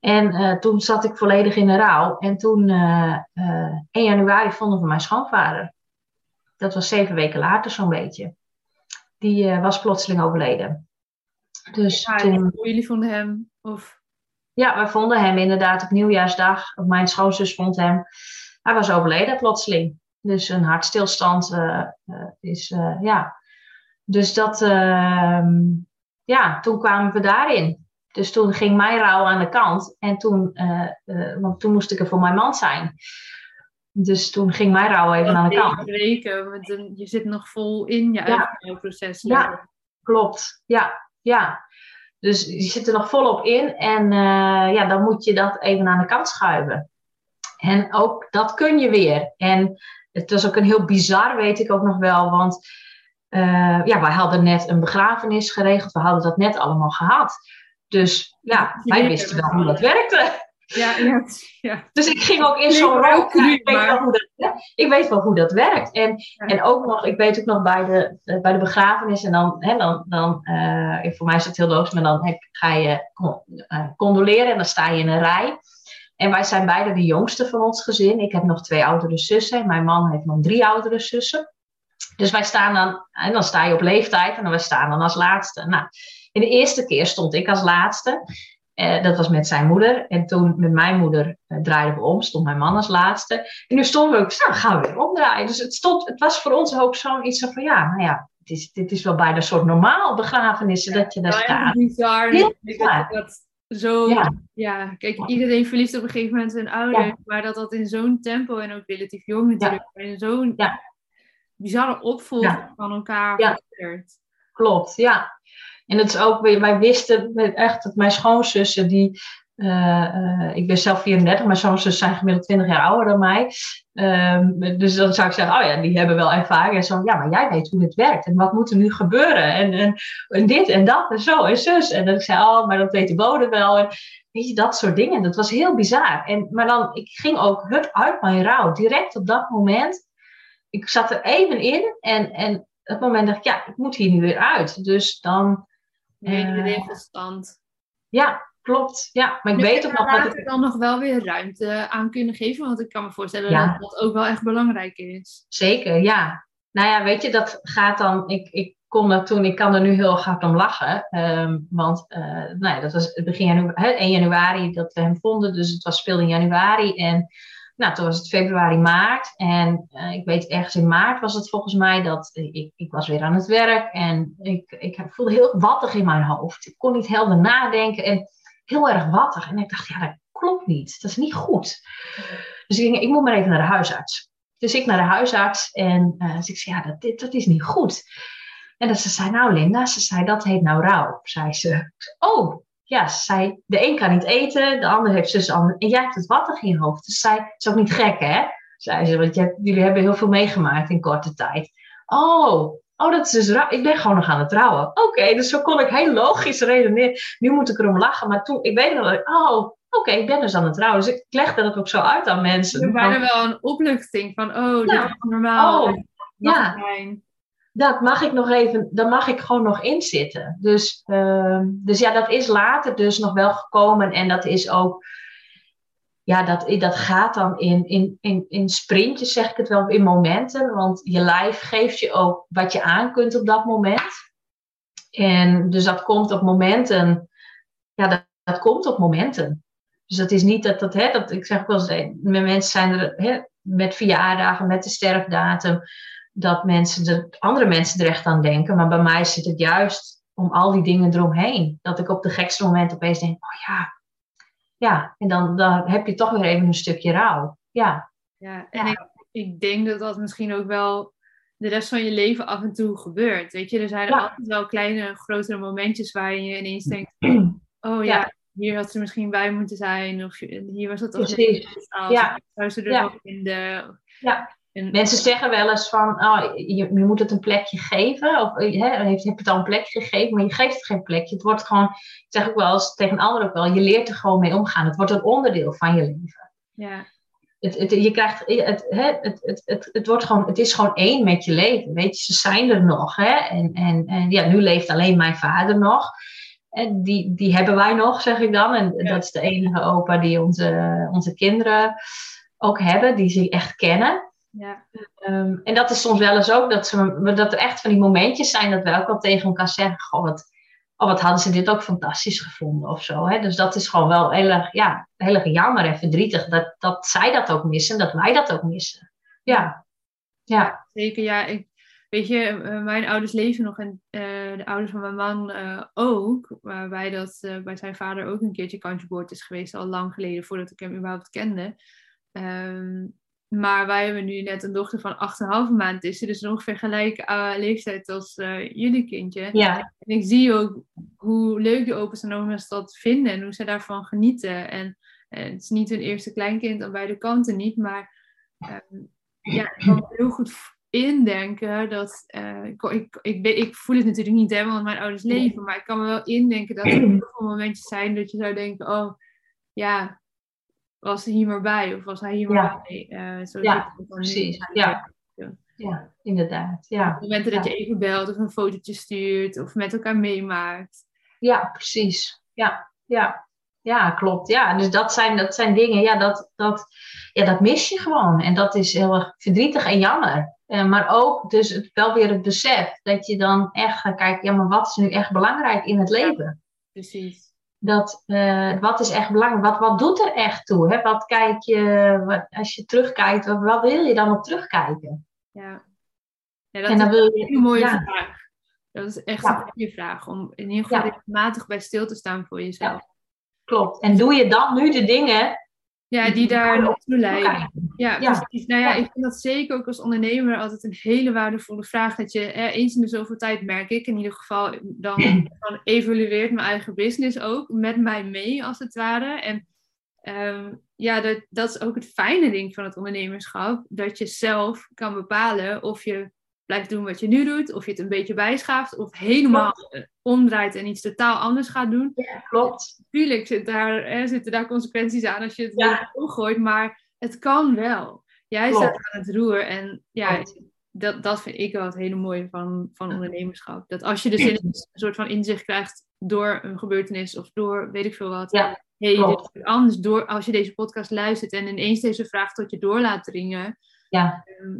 En toen zat ik volledig in de rouw. En toen, 1 januari, vonden we mijn schoonvader. Dat was zeven weken later, zo'n beetje. Die was plotseling overleden. Dus ja, toen... Jullie vonden hem? Of... Ja, we vonden hem inderdaad op nieuwjaarsdag. Mijn schoonzus vond hem. Hij was overleden plotseling. Dus een hartstilstand uh, uh, is, uh, ja. Dus dat, ehm, ja, toen kwamen we daarin. Dus toen ging mijn rouw aan de kant. En toen, want toen moest ik er voor mijn man zijn. Dus toen ging mijn rouw even aan de kant. Weken, je zit nog vol in je ja. proces. Ja, klopt. Ja, ja. Dus je zit er nog volop in en uh, ja, dan moet je dat even aan de kant schuiven. En ook dat kun je weer. En het was ook een heel bizar, weet ik ook nog wel, want uh, ja, wij hadden net een begrafenis geregeld, we hadden dat net allemaal gehad. Dus ja, wij wisten wel hoe dat werkte. Ja, ja, ja. Dus ik ging ook in zo'n rol. Ik, weet wel hoe dat, ik weet wel hoe dat werkt. En, en ook nog, ik weet ook nog bij de, uh, bij de begrafenis. En dan, hè, dan, dan uh, voor mij is het heel logisch, maar dan ga je uh, condoleren en dan sta je in een rij. En wij zijn beide de jongste van ons gezin. Ik heb nog twee oudere zussen. Mijn man heeft nog drie oudere zussen. Dus wij staan dan, en dan sta je op leeftijd en dan wij staan dan als laatste. Nou, in de eerste keer stond ik als laatste. Eh, dat was met zijn moeder. En toen met mijn moeder eh, draaiden we om, stond mijn man als laatste. En nu stonden we ook, nou gaan we weer omdraaien. Dus het, stond, het was voor ons ook zoiets van, ja, nou ja, het is, dit is wel bijna een soort normaal begrafenissen dat je daar staat. Bizar. Heel bizar. Dat, zo, ja. ja. kijk, iedereen verliest op een gegeven moment zijn ouders, maar dat dat in zo'n tempo en ook relatief jong natuurlijk, in zo'n bizarre opvolging van elkaar gebeurt. Klopt, ja. En het is ook, wij wisten echt dat mijn schoonzussen, die, ik ben zelf 34, mijn schoonzussen zijn gemiddeld 20 jaar ouder dan mij. Um, dus dan zou ik zeggen, oh ja, die hebben wel ervaring. En zo, ja, maar jij weet hoe dit werkt en wat moet er nu gebeuren en, en, en dit en dat en zo en zus. En dan ik zei, oh, maar dat weet de bode wel. En, weet je, dat soort dingen. Dat was heel bizar. En, maar dan, ik ging ook hup uit mijn rouw, direct op dat moment. Ik zat er even in en, en op dat moment dacht ik, ja, ik moet hier nu weer uit. Dus dan Nee, uh, verstand. Ja, klopt. Ja, maar ik weet ook nog dat ik dan nog wel weer ruimte aan kunnen geven, want ik kan me voorstellen dat dat ook wel echt belangrijk is. Zeker, ja. Nou ja, weet je, dat gaat dan. Ik, ik kon er toen, ik kan er nu heel hard om lachen. Um, want uh, nou ja, dat was het begin januari, 1 januari dat we hem vonden. Dus het was speelde in januari. En nou, toen was het februari, maart. En uh, ik weet ergens in maart was het volgens mij dat ik, ik was weer aan het werk. En ik, ik voelde heel wattig in mijn hoofd. Ik kon niet helder nadenken en heel erg wattig. En ik dacht, ja, dat klopt niet. Dat is niet goed. Dus ik denk, ik moet maar even naar de huisarts. Dus ik naar de huisarts en uh, dus ik zei, ja, dat, dit, dat is niet goed. En dat ze zei, nou Linda, ze zei, dat heet nou rouw, zei ze. Oh, ja, zei, de een kan niet eten, de ander heeft zus ander. En jij hebt het wattig in je hoofd. Dus zei, het is ook niet gek, hè? Zei ze, want jullie hebben heel veel meegemaakt in korte tijd. Oh, oh dat is dus raar. Ik ben gewoon nog aan het trouwen. Oké, dus zo kon ik heel logisch redeneren. Nu moet ik erom lachen, maar toen, ik weet nog dat oh, oké, ik ben dus aan het trouwen. Dus ik legde dat ook zo uit aan mensen. Er bijna wel een opluchting van, oh, dit is normaal. Oh, ja dat mag ik nog even, daar mag ik gewoon nog in zitten. Dus, uh, dus ja, dat is later dus nog wel gekomen. En dat is ook, ja, dat, dat gaat dan in, in, in, in sprintjes, zeg ik het wel, in momenten. Want je lijf geeft je ook wat je aan kunt op dat moment. En dus dat komt op momenten, ja, dat, dat komt op momenten. Dus dat is niet dat dat, hè, dat ik zeg wel eens, met mensen zijn er hè, met verjaardagen, met de sterfdatum dat mensen er, andere mensen er echt aan denken. Maar bij mij zit het juist om al die dingen eromheen. Dat ik op de gekste moment opeens denk, oh ja, ja. En dan, dan heb je toch weer even een stukje rouw. Ja. Ja, en Ik, ik denk dat dat misschien ook wel de rest van je leven af en toe gebeurt. Weet je, er zijn altijd wel kleine, grotere momentjes waarin je ineens denkt, oh ja, hier had ze misschien bij moeten zijn. Of hier was het toch niet Ja. Zou ze er nog in de... Ja. En mensen zeggen wel eens van, oh, je, je moet het een plekje geven. Of hè, heb je het al een plekje gegeven, maar je geeft het geen plekje. Het wordt gewoon, ik zeg ook wel eens tegen anderen ook wel, je leert er gewoon mee omgaan. Het wordt een onderdeel van je leven. Ja. Het, het, je krijgt, het, het, het, het, het, wordt gewoon, het is gewoon één met je leven. Weet je, ze zijn er nog. Hè? En, en, en ja, nu leeft alleen mijn vader nog. En die, die hebben wij nog, zeg ik dan. En dat is de enige opa die onze, onze kinderen ook hebben, die ze echt kennen. Ja. Ehm, en dat is soms wel eens ook dat, ze, dat er echt van die momentjes zijn dat we ook tegen elkaar zeggen: Goh, wat, oh, wat hadden ze dit ook fantastisch gevonden of zo. Hè? Dus dat is gewoon wel heel erg, ja, heel erg jammer en verdrietig dat, dat zij dat ook missen, dat wij dat ook missen. Ja, ja. zeker. Ja, ik, weet je, eh, mijn ouders leven nog en uh, de ouders van mijn man uh, ook. Waarbij dat bij zijn vader ook een keertje kantje boord is geweest, al lang geleden voordat ik hem überhaupt kende. Um, maar wij hebben nu net een dochter van 8,5 maand. Is ze dus ongeveer gelijk uh, leeftijd als uh, jullie kindje. Ja. En ik zie ook hoe leuk de opa's en oma's dat vinden en hoe ze daarvan genieten. En, en het is niet hun eerste kleinkind aan beide kanten niet, maar um, ja, ik kan heel goed indenken dat. Uh, ik, ik, ik, ik, voel het natuurlijk niet helemaal, want mijn ouders leven, maar ik kan me wel indenken dat er heel veel momentjes zijn dat je zou denken: oh ja, was hij hier maar bij of was hij hier maar bij? Uh, zo Ja, het precies. Ja. Ja, inderdaad. Ja. Momenten dat je even belt of een fotootje stuurt of met elkaar meemaakt. Ja, precies. Ja, ja. Ja, klopt. Ja, dus dat zijn, dat zijn dingen, ja dat, dat, ja, dat mis je gewoon. En dat is heel erg verdrietig en jammer. Eh, maar ook dus het, wel weer het besef dat je dan echt gaat kijken, ja, maar wat is nu echt belangrijk in het leven? Precies. Dat, eh, wat is echt belangrijk? Wat, wat doet er echt toe? Hè? Wat kijk je, wat, als je terugkijkt, wat, wat wil je dan op terugkijken? Ja. ja dat En dan is wil een je, mooie ja. vraag. Dat is echt Ja. een goede vraag. Om in ieder geval regelmatig bij stil te staan voor jezelf. klopt. En doe je dan nu de dingen Ja, die daar naartoe leiden. Ja, Ja. precies. Nou ja, ik vind dat zeker ook als ondernemer altijd een hele waardevolle vraag. Dat je eens in de zoveel tijd, merk ik in ieder geval, dan, *clears throat* dan evalueert mijn eigen business ook met mij mee, als het ware. En ehm, ja, dat, dat is ook het fijne ding van het ondernemerschap. Dat je zelf kan bepalen of je blijft doen wat je nu doet, of je het een beetje bijschaaft, of helemaal omdraait en iets totaal anders gaat doen. Klopt. Tuurlijk zit daar, hè, zitten daar consequenties aan als je het Ja. omgooit, maar het kan wel. Jij Klopt. staat aan het roer en ja, Klopt. dat, dat vind ik wel het hele mooie van, van ondernemerschap. Dat als je dus in een soort van inzicht krijgt door een gebeurtenis of door weet ik veel wat. Ja, hey, dit is anders door als je deze podcast luistert en ineens deze vraag tot je door laat dringen. Ja. ehm,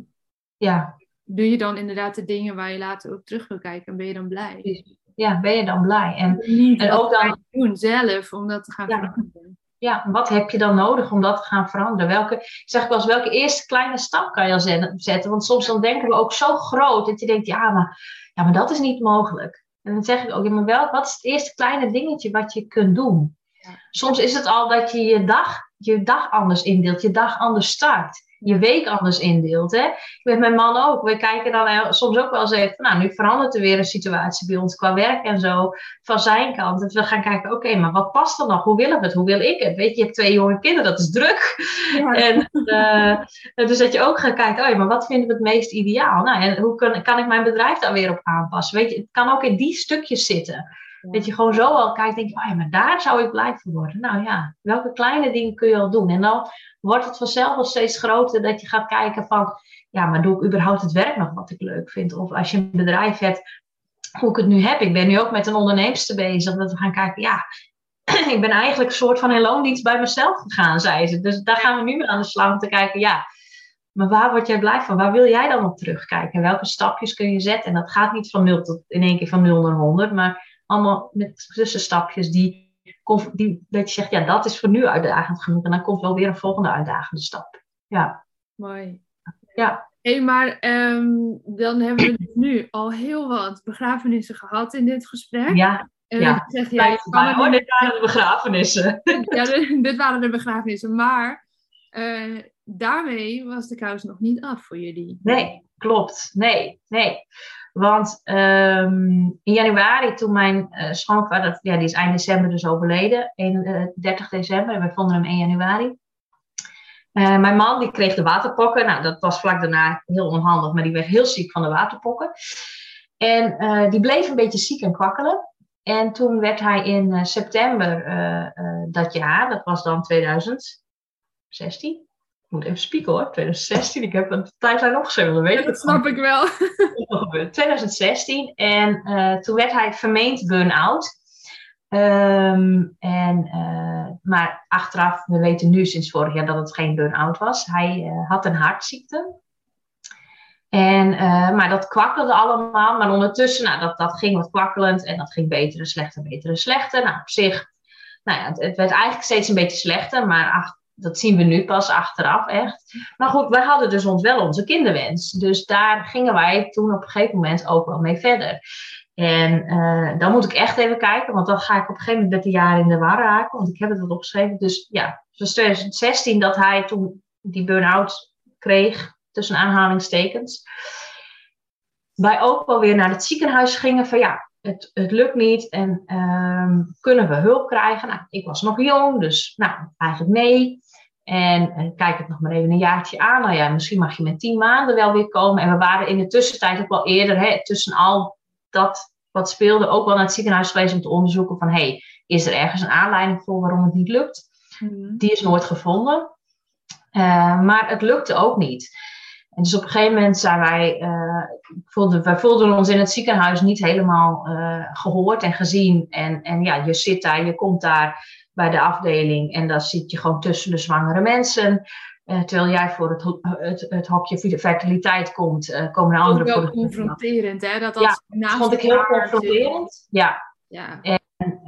Ja, doe je dan inderdaad de dingen waar je later ook terug wil kijken en ben je dan blij? ja, ben je dan blij? En Niet En ook dan- doen zelf om dat te gaan Ja. veranderen. ja, wat heb je dan nodig om dat te gaan veranderen? Welke, ik zeg wel eens, welke eerste kleine stap kan je al zet- zetten? Want soms dan denken we ook zo groot dat je denkt, ja, maar, ja, maar dat is niet mogelijk. En dan zeg ik ook, ja, maar wel, wat is het eerste kleine dingetje wat je kunt doen? Ja. Soms is het al dat je je dag, je dag anders indeelt, je dag anders start. Je week anders indeelt. Hè? Met mijn man ook. We kijken dan soms ook wel eens even. Nou, nu verandert er weer een situatie bij ons qua werk en zo. Van zijn kant. Dat we gaan kijken, oké, maar wat past er nog? Hoe willen we het? Hoe wil ik het? Weet je, je hebt twee jonge kinderen, dat is druk. Ja. *laughs* En eh, dus dat je ook gaat kijken, oh ja, maar wat vinden we het meest ideaal? Nou, en hoe kan, kan ik mijn bedrijf daar weer op aanpassen? Weet je, het kan ook in die stukjes zitten. Dat je gewoon zo al kijkt, denk je, oh ja, maar daar zou ik blij van worden. Nou ja, welke kleine dingen kun je al doen? En dan wordt het vanzelf wel steeds groter dat je gaat kijken van, ja, maar doe ik überhaupt het werk nog wat ik leuk vind? Of als je een bedrijf hebt, hoe ik het nu heb. Ik ben nu ook met een onderneemster bezig, dat we gaan kijken, ja, *clears throat* ik ben eigenlijk een soort van in loondienst bij mezelf gegaan, zei ze. Dus daar gaan we nu mee aan de slag om te kijken, ja, maar waar word jij blij van? Waar wil jij dan op terugkijken? Welke stapjes kun je zetten? En dat gaat niet van 0 tot in één keer van 0 naar 100, maar allemaal met tussenstapjes die, die dat je zegt, ja, dat is voor nu uitdagend genoeg. En dan komt wel weer een volgende uitdagende stap. Ja, Mooi. Ja. Hé, maar ehm, dan hebben we dus nu al heel wat begrafenissen gehad in dit gesprek. ja. en ja. je kan niet- dit waren de begrafenissen. *laughs* ja, dit, dit waren de begrafenissen. Maar eh, daarmee was de kous nog niet af voor jullie. Nee, klopt. Nee, nee. Want ehm, in januari, toen mijn eh schoonvader, ja, die is eind december dus overleden, 31 december, en we vonden hem 1 januari. Eh, mijn man die kreeg de waterpokken. Nou, dat was vlak daarna heel onhandig, maar die werd heel ziek van de waterpokken. En eh, die bleef een beetje ziek en kwakkelen. En toen werd hij in eh, september eh, eh, dat jaar, dat was dan 2016. Ik moet even spieken hoor, 2016. Ik heb een tijdlijn opgeschreven, dan weet Ja, ik dat snap ik wel. *laughs* Wat gebeurd? 2016. En eh, toen werd hij vermeend burn-out. Ehm, en, eh, maar achteraf, we weten nu sinds vorig jaar dat het geen burn-out was. Hij eh, had een hartziekte. En, maar dat kwakkelde allemaal. Maar ondertussen, nou, dat, dat ging wat kwakkelend. En dat ging beter en slechter, beter en slechter. Nou, op zich, nou ja, het, het werd eigenlijk steeds een beetje slechter. Maar ach, dat zien we nu pas achteraf echt. Maar goed, wij hadden dus ons wel onze kinderwens. Dus daar gingen wij toen op een gegeven moment ook wel mee verder. En eh, dan moet ik echt even kijken, want dan ga ik op een gegeven moment met de jaren in de war raken. Want ik heb het wat opgeschreven. Dus ja, was 2016 dat hij toen die burn-out kreeg, tussen aanhalingstekens. Wij ook wel weer naar het ziekenhuis gingen van ja, het, het lukt niet en ehm, kunnen we hulp krijgen? Nou, ik was nog jong, dus nou, eigenlijk nee. En uh, kijk het nog maar even een jaartje aan. Nou ja, misschien mag je met tien maanden wel weer komen. En we waren in de tussentijd ook wel eerder, hè, tussen al dat wat speelde, ook wel naar het ziekenhuis geweest om te onderzoeken van, hey, is er ergens een aanleiding voor waarom het niet lukt? Mhm. Die is nooit gevonden. Uh, maar het lukte ook niet. En dus op een gegeven moment zijn wij, uh, voelden, wij voelden ons in het ziekenhuis niet helemaal uh, gehoord en gezien. En, en ja, je zit daar, je komt daar bij de afdeling en dan zit je gewoon tussen de zwangere mensen. Uh, terwijl jij voor het, het, het hokje fertiliteit komt, komen er andere voor. Dat confronterend, hè? Dat, dat ja, vond ik heel confronterend. Ja. ja. En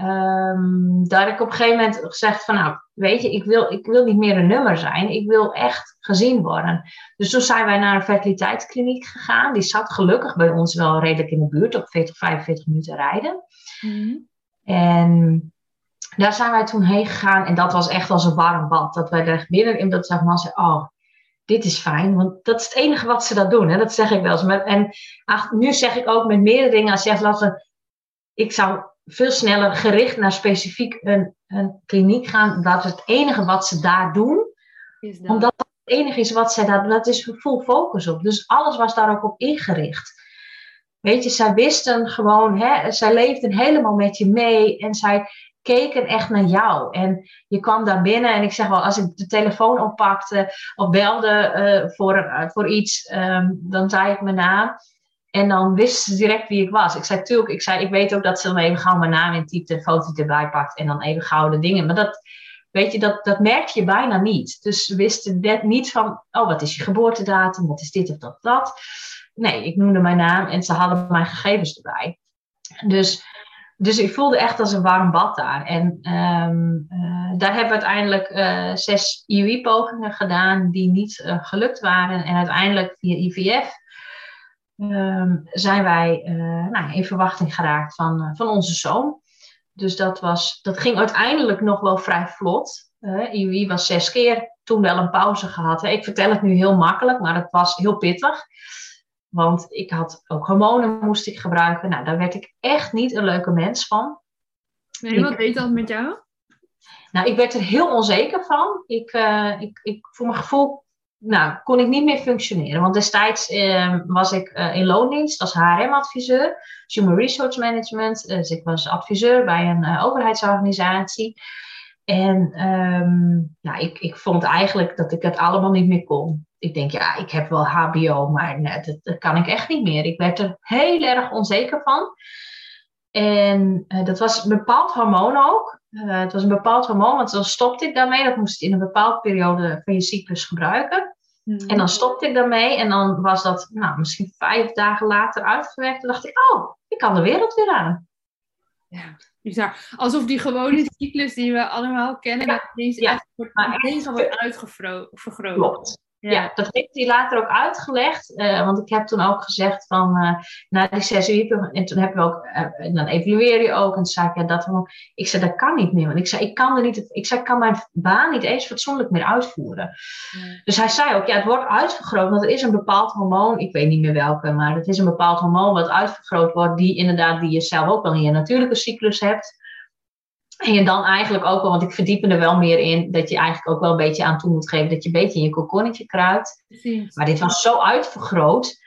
um, daar heb ik op een gegeven moment gezegd van, nou, weet je, ik wil, ik wil niet meer een nummer zijn. Ik wil echt gezien worden. Dus toen zijn wij naar een fertiliteitskliniek gegaan. Die zat gelukkig bij ons wel redelijk in de buurt, op 40, 45 minuten rijden. Mhm. En daar zijn wij toen heen gegaan. En dat was echt als een warm bad. Dat wij er binnen in dat zeg maar zeiden, oh, dit is fijn. Want dat is het enige wat ze dat doen. Hè? Dat zeg ik wel eens. En ach, nu zeg ik ook met meerdere dingen. Als je zegt, laten ik zou veel sneller gericht naar specifiek een, een kliniek gaan. Dat is het enige wat ze daar doen. Is dat? Omdat dat het enige is wat zij daar doen. Dat is full focus op. Dus alles was daar ook op ingericht. Weet je, zij wisten gewoon, hè, zij leefden helemaal met je mee. En zij keken echt naar jou. En je kwam daar binnen en ik zeg wel, als ik de telefoon oppakte of belde uh, voor, uh, voor iets, um, dan zei ik mijn naam. En dan wist ze direct wie ik was. Ik zei, tuurlijk, ik, zei, ik weet ook dat ze dan even gauw mijn naam in typt, de foto erbij pakt en dan even gauw de dingen. Maar dat, weet je, dat, dat merk je bijna niet. Dus ze wisten net niet van, oh, wat is je geboortedatum, wat is dit of dat, dat. Nee, ik noemde mijn naam en ze hadden mijn gegevens erbij. Dus, dus ik voelde echt als een warm bad daar. En um, uh, daar hebben we uiteindelijk uh, zes IUI-pogingen gedaan die niet uh, gelukt waren. En uiteindelijk via IVF um, zijn wij nou, in verwachting geraakt van, van onze zoon. Dus dat, was, dat ging uiteindelijk nog wel vrij vlot. IUI was zes keer, toen wel een pauze gehad. Ik vertel het nu heel makkelijk, maar het was heel pittig. Want ik had ook hormonen moest ik gebruiken. Nou, daar werd ik echt niet een leuke mens van. Nee, wat deed dat met jou? Nou, ik werd er heel onzeker van. Ik, uh, ik, ik, voor mijn gevoel nou, kon ik niet meer functioneren. Want destijds uh, was ik uh, in loondienst als HRM-adviseur, Human Resource Management. Dus ik was adviseur bij een uh, overheidsorganisatie. En um, nou, ik, ik vond eigenlijk dat ik het allemaal niet meer kon. Ik denk, ja, ik heb wel HBO, maar nee, dat, dat kan ik echt niet meer. Ik werd er heel erg onzeker van. En dat was een bepaald hormoon ook. het was een bepaald hormoon, want dan stopte ik daarmee. Dat moest je in een bepaalde periode van je cyclus gebruiken. En dan hmm. stopte ik daarmee en dan was dat nou, misschien vijf dagen later uitgewerkt. En dacht ik, oh, ik kan de wereld weer aan. Ja, bizar. Alsof die gewone cyclus die we allemaal kennen, ja, dat deze ja, echt wordt, wordt uitvergroot. Klopt. Ja. dat heeft hij later ook uitgelegd. Uh, want ik heb toen ook gezegd van, uh, na die zes uur, en toen hebben we ook, uh, dan evalueer je ook. En toen zei ik, ja, dat ik zei, dat kan niet meer. Want ik zei, ik kan er niet, ik zei, ik kan mijn baan niet eens fatsoenlijk meer uitvoeren. Dus hij zei ook, ja, het wordt uitvergroot, want er is een bepaald hormoon, ik weet niet meer welke, maar het is een bepaald hormoon wat uitvergroot wordt, die inderdaad, die je zelf ook wel in je natuurlijke cyclus hebt. En je dan eigenlijk ook wel, want ik verdiep er wel meer in, dat je eigenlijk ook wel een beetje aan toe moet geven dat je een beetje in je kokonnetje kruipt. Maar dit was zo uitvergroot.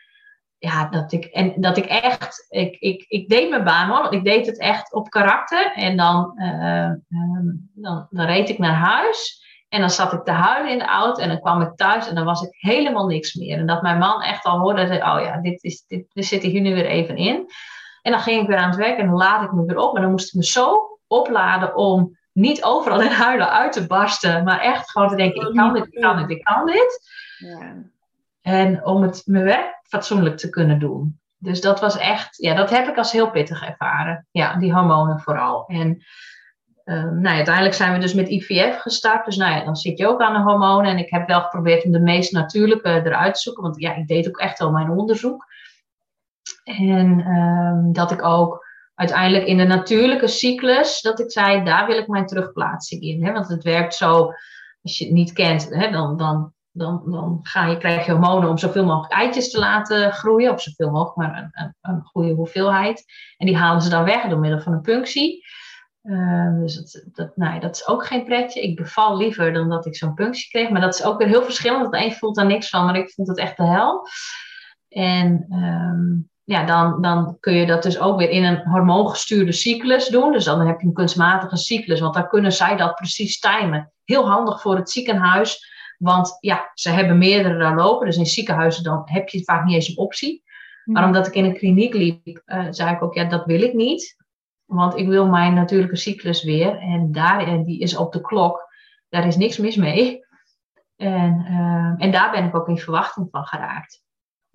Ja, dat ik, en dat ik echt, ik, ik, ik deed mijn baan hoor, want ik deed het echt op karakter. En dan, uh, dan, dan reed ik naar huis. En dan zat ik te huilen in de auto en dan kwam ik thuis en dan was ik helemaal niks meer. En dat mijn man echt al hoorde, dat, oh ja, dit is, dit, we zitten hier nu weer even in. En dan ging ik weer aan het werk en dan laad ik me weer op. En dan moest ik me zo opladen om niet overal in huilen uit te barsten, maar echt gewoon te denken: ik kan dit, ik kan dit, ik kan dit. Ja. En om het mijn werk fatsoenlijk te kunnen doen. Dus dat was echt, ja, dat heb ik als heel pittig ervaren. Ja, die hormonen vooral. En uh, nou uiteindelijk zijn we dus met IVF gestart. Dus nou ja, dan zit je ook aan de hormonen. En ik heb wel geprobeerd om de meest natuurlijke eruit te zoeken. Want ja, ik deed ook echt wel mijn onderzoek. En uh, dat ik ook uiteindelijk in de natuurlijke cyclus, dat ik zei, daar wil ik mijn terugplaatsing in. Hè? Want het werkt zo, als je het niet kent, hè, dan, dan dan, dan ga je, krijg je hormonen om zoveel mogelijk eitjes te laten groeien. Of zoveel mogelijk, maar een, een, goede hoeveelheid. En die halen ze dan weg door middel van een punctie. Uh, dus dat, dat, nou, dat is ook geen pretje. Ik beval liever dan dat ik zo'n punctie kreeg. Maar dat is ook weer heel verschillend. Want een voelt daar niks van, maar ik vond het echt de hel. En um, ja, dan, dan kun je dat dus ook weer in een hormoongestuurde cyclus doen. Dus dan heb je een kunstmatige cyclus, want dan kunnen zij dat precies timen. Heel handig voor het ziekenhuis, want ja, ze hebben meerdere daar lopen. Dus in ziekenhuizen dan heb je vaak niet eens een optie. Maar mhm. omdat ik in een kliniek liep, uh, zei ik ook, ja, dat wil ik niet. Want ik wil mijn natuurlijke cyclus weer. En daar, en die is op de klok. Daar is niks mis mee. En, uh, en daar ben ik ook in verwachting van geraakt.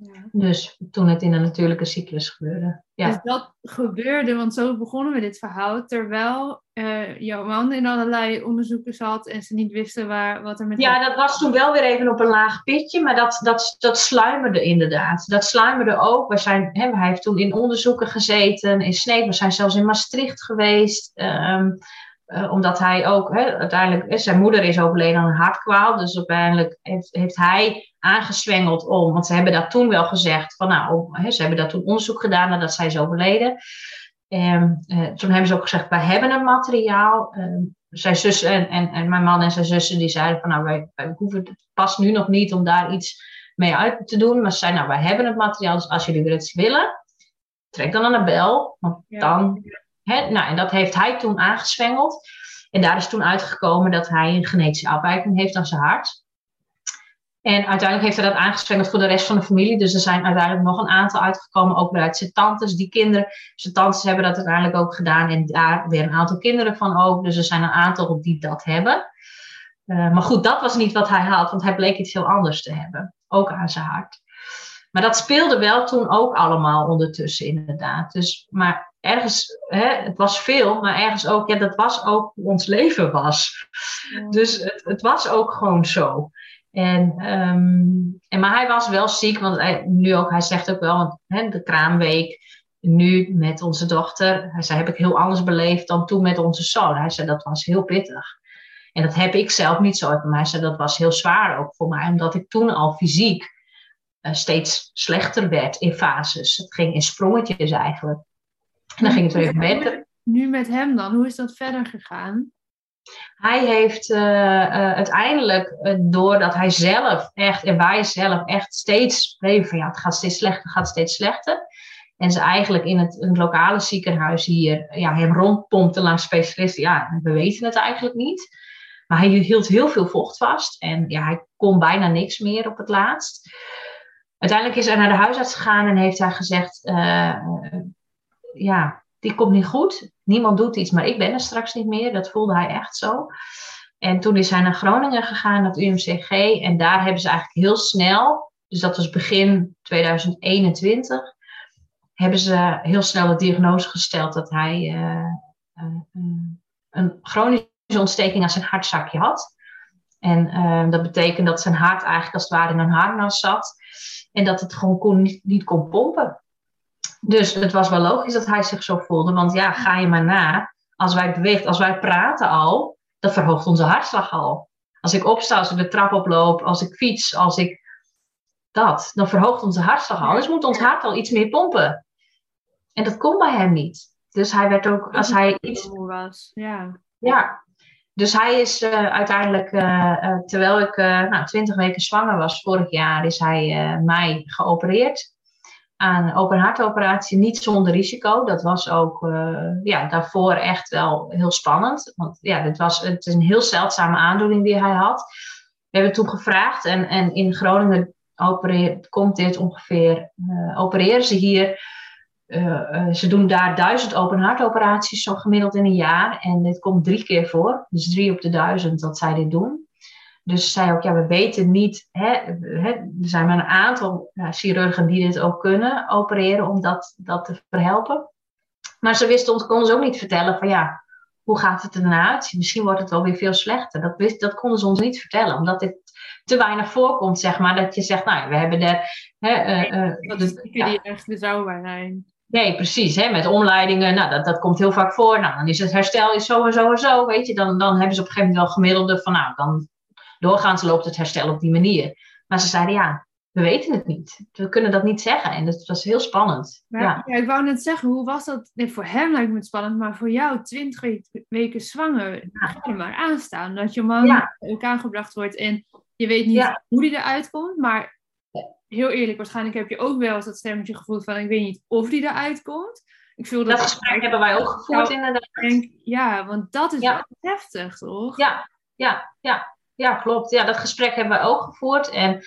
Ja. Dus toen het in een natuurlijke cyclus gebeurde. Ja. Dus dat gebeurde, want zo begonnen we dit verhaal, terwijl uh, jouw man in allerlei onderzoeken zat en ze niet wisten waar, wat er met... Ja, dat was toen wel weer even op een laag pitje, maar dat, dat, dat sluimerde inderdaad. Dat sluimerde ook. We zijn, hè, hij heeft toen in onderzoeken gezeten, in Sneek, we zijn zelfs in Maastricht geweest. Um, uh, omdat hij ook, hè, uiteindelijk, zijn moeder is overleden aan een hartkwaal. Dus uiteindelijk heeft, heeft hij aangeswengeld om, want ze hebben dat toen wel gezegd, van nou, ze hebben dat toen onderzoek gedaan nadat zij is overleden. En uh, toen hebben ze ook gezegd, wij hebben het materiaal. Uh, zijn zus en, en, en mijn man en zijn zussen die zeiden van nou, wij, wij hoeven het pas nu nog niet om daar iets mee uit te doen. Maar ze zeiden nou, wij hebben het materiaal, dus als jullie het willen, trek dan aan de bel. Want dan nou, en dat heeft hij toen aangeswengeld. En daar is toen uitgekomen dat hij een genetische afwijking heeft aan zijn hart. En uiteindelijk heeft hij dat aangeswengeld voor de rest van de familie. Dus er zijn uiteindelijk nog een aantal uitgekomen, ook uit zijn tantes. Die kinderen, zijn tantes hebben dat uiteindelijk ook gedaan. En daar weer een aantal kinderen van ook. Dus er zijn een aantal die dat hebben. Uh, maar goed, dat was niet wat hij had, want hij bleek iets heel anders te hebben. Ook aan zijn hart. Maar dat speelde wel toen ook allemaal ondertussen, inderdaad. Dus, maar ergens, hè, het was veel, maar ergens ook, ja, dat was ook hoe ons leven was. Dus het, het, was ook gewoon zo. En, um, en, maar hij was wel ziek, want hij, nu ook, hij zegt ook wel, want hè, de kraamweek, nu met onze dochter, hij zei, heb ik heel anders beleefd dan toen met onze zoon. Hij zei, dat was heel pittig. En dat heb ik zelf niet zo. Maar hij zei, dat was heel zwaar ook voor mij, omdat ik toen al fysiek uh, steeds slechter werd in fases. Het ging in sprongetjes eigenlijk. En dan ging het weer even beter. Nu met hem dan, hoe is dat verder gegaan? Hij heeft uh, uh, uiteindelijk, uh, doordat hij zelf echt, en wij zelf echt steeds bleven van ja, het gaat steeds slechter, het gaat steeds slechter. En ze eigenlijk in het, een lokale ziekenhuis hier ja, hem rondpompten langs specialisten. Ja, we weten het eigenlijk niet. Maar hij hield heel veel vocht vast en ja, hij kon bijna niks meer op het laatst. Uiteindelijk is hij naar de huisarts gegaan en heeft hij gezegd: ja, die komt niet goed. Niemand doet iets, maar ik ben er straks niet meer. Dat voelde hij echt zo. En toen is hij naar Groningen gegaan, naar het UMCG. En daar hebben ze eigenlijk heel snel, dus dat was begin 2021, hebben ze heel snel de diagnose gesteld dat hij uh, uh, een chronische ontsteking aan zijn hartzakje had. En uh, dat betekent dat zijn hart eigenlijk als het ware in een harnas zat. En dat het gewoon kon, niet kon pompen. Dus het was wel logisch dat hij zich zo voelde. Want ja, ga je maar na. Als wij bewegen, als wij praten al, dat verhoogt onze hartslag al. Als ik opsta, als ik de trap oploop, als ik fiets, als ik dat, dan verhoogt onze hartslag al. Dus moet ons hart al iets meer pompen. En dat kon bij hem niet. Dus hij werd ook, als hij iets. Was. Ja. ja. Dus hij is uh, uiteindelijk, uh, uh, terwijl ik nou, 20 weken zwanger was vorig jaar, is hij mij geopereerd aan open hartoperatie niet zonder risico. Dat was ook uh, ja, daarvoor echt wel heel spannend. Want ja, dit was, het is een heel zeldzame aandoening die hij had. We hebben toen gevraagd en, en in Groningen komt dit ongeveer, uh, opereren ze hier. Uh, ze doen daar duizend open hartoperaties zo gemiddeld in een jaar. En dit komt drie keer voor. Dus drie op de duizend dat zij dit doen. Dus zei ook, ja, we weten niet, hè, hè, er zijn maar een aantal ja, chirurgen die dit ook kunnen opereren om dat, dat te verhelpen. Maar ze wisten ons, konden ze ook niet vertellen van ja, hoe gaat het erna uit? Misschien wordt het wel weer veel slechter. Dat, wist, dat konden ze ons niet vertellen, omdat dit te weinig voorkomt, zeg maar. Dat je zegt, nou, we hebben er... Hè, uh, dat is die ja. echt betrouwbaar zijn. Nee, precies. Hè, met omleidingen, nou, dat, dat komt heel vaak voor. Nou, dan is het herstel is zo en zo en zo, weet je. Dan, dan hebben ze op een gegeven moment wel gemiddelde van, nou, dan doorgaans loopt het herstel op die manier. Maar ze zeiden ja, we weten het niet. We kunnen dat niet zeggen. En het was heel spannend. ja. ja. ik wou net zeggen, hoe was dat? Nee, voor hem lijkt me het spannend, maar voor jou, twintig weken zwanger, ga je maar aanstaan. Dat je man ja. elkaar gebracht wordt en je weet niet hoe die eruit komt, maar heel eerlijk, waarschijnlijk heb je ook wel eens dat stemmetje gevoeld van ik weet niet of die eruit komt. Ik voel dat, dat gesprek hebben wij ook gevoerd inderdaad. Denk, ja, want dat is wel heftig, toch? Ja, ja, ja, ja, klopt. Ja, dat gesprek hebben wij ook gevoerd. En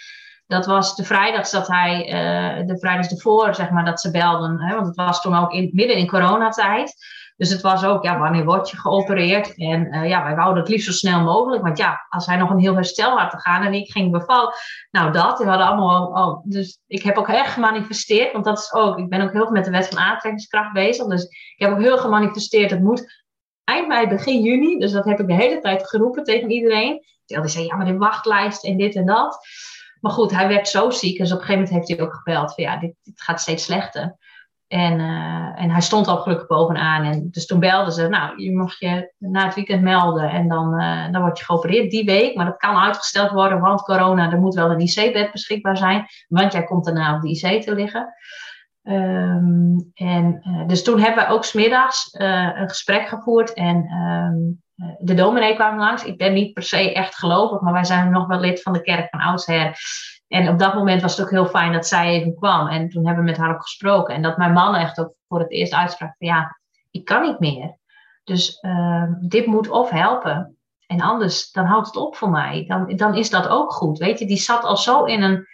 dat was de vrijdags dat hij, uh, de vrijdags ervoor, zeg maar, dat ze belden. Hè, want het was toen ook in, midden in coronatijd. Dus het was ook, ja, wanneer word je geopereerd? En uh, ja, wij wouden het liefst zo snel mogelijk. Want ja, als hij nog een heel herstel had te gaan en ik ging bevallen. Nou, dat. We hadden allemaal al, Dus ik heb ook erg gemanifesteerd. Want dat is ook, ik ben ook heel veel met de wet van aantrekkingskracht bezig. Dus ik heb ook heel gemanifesteerd. Het moet eind mei, begin juni. Dus dat heb ik de hele tijd geroepen tegen iedereen. Die zei, ja, maar de wachtlijst en dit en dat. Maar goed, hij werd zo ziek. Dus op een gegeven moment heeft hij ook gebeld van ja, dit, gaat steeds slechter. En, uh, en hij stond al gelukkig bovenaan. En dus toen belden ze, nou, je mag je na het weekend melden. En dan, uh, dan word je geopereerd die week. Maar dat kan uitgesteld worden, want corona, er moet wel een IC-bed beschikbaar zijn. Want jij komt daarna op de IC te liggen. Um, en, uh, dus toen hebben we ook smiddags een gesprek gevoerd. En um, de dominee kwam langs. Ik ben niet per se echt gelovig, maar wij zijn nog wel lid van de kerk van oudsher. En op dat moment was het ook heel fijn dat zij even kwam. En toen hebben we met haar ook gesproken. En dat mijn man echt ook voor het eerst uitsprak van ja, ik kan niet meer. Dus uh, dit moet of helpen. En anders, dan houdt het op voor mij. Dan, dan is dat ook goed. Weet je, die zat al zo in een.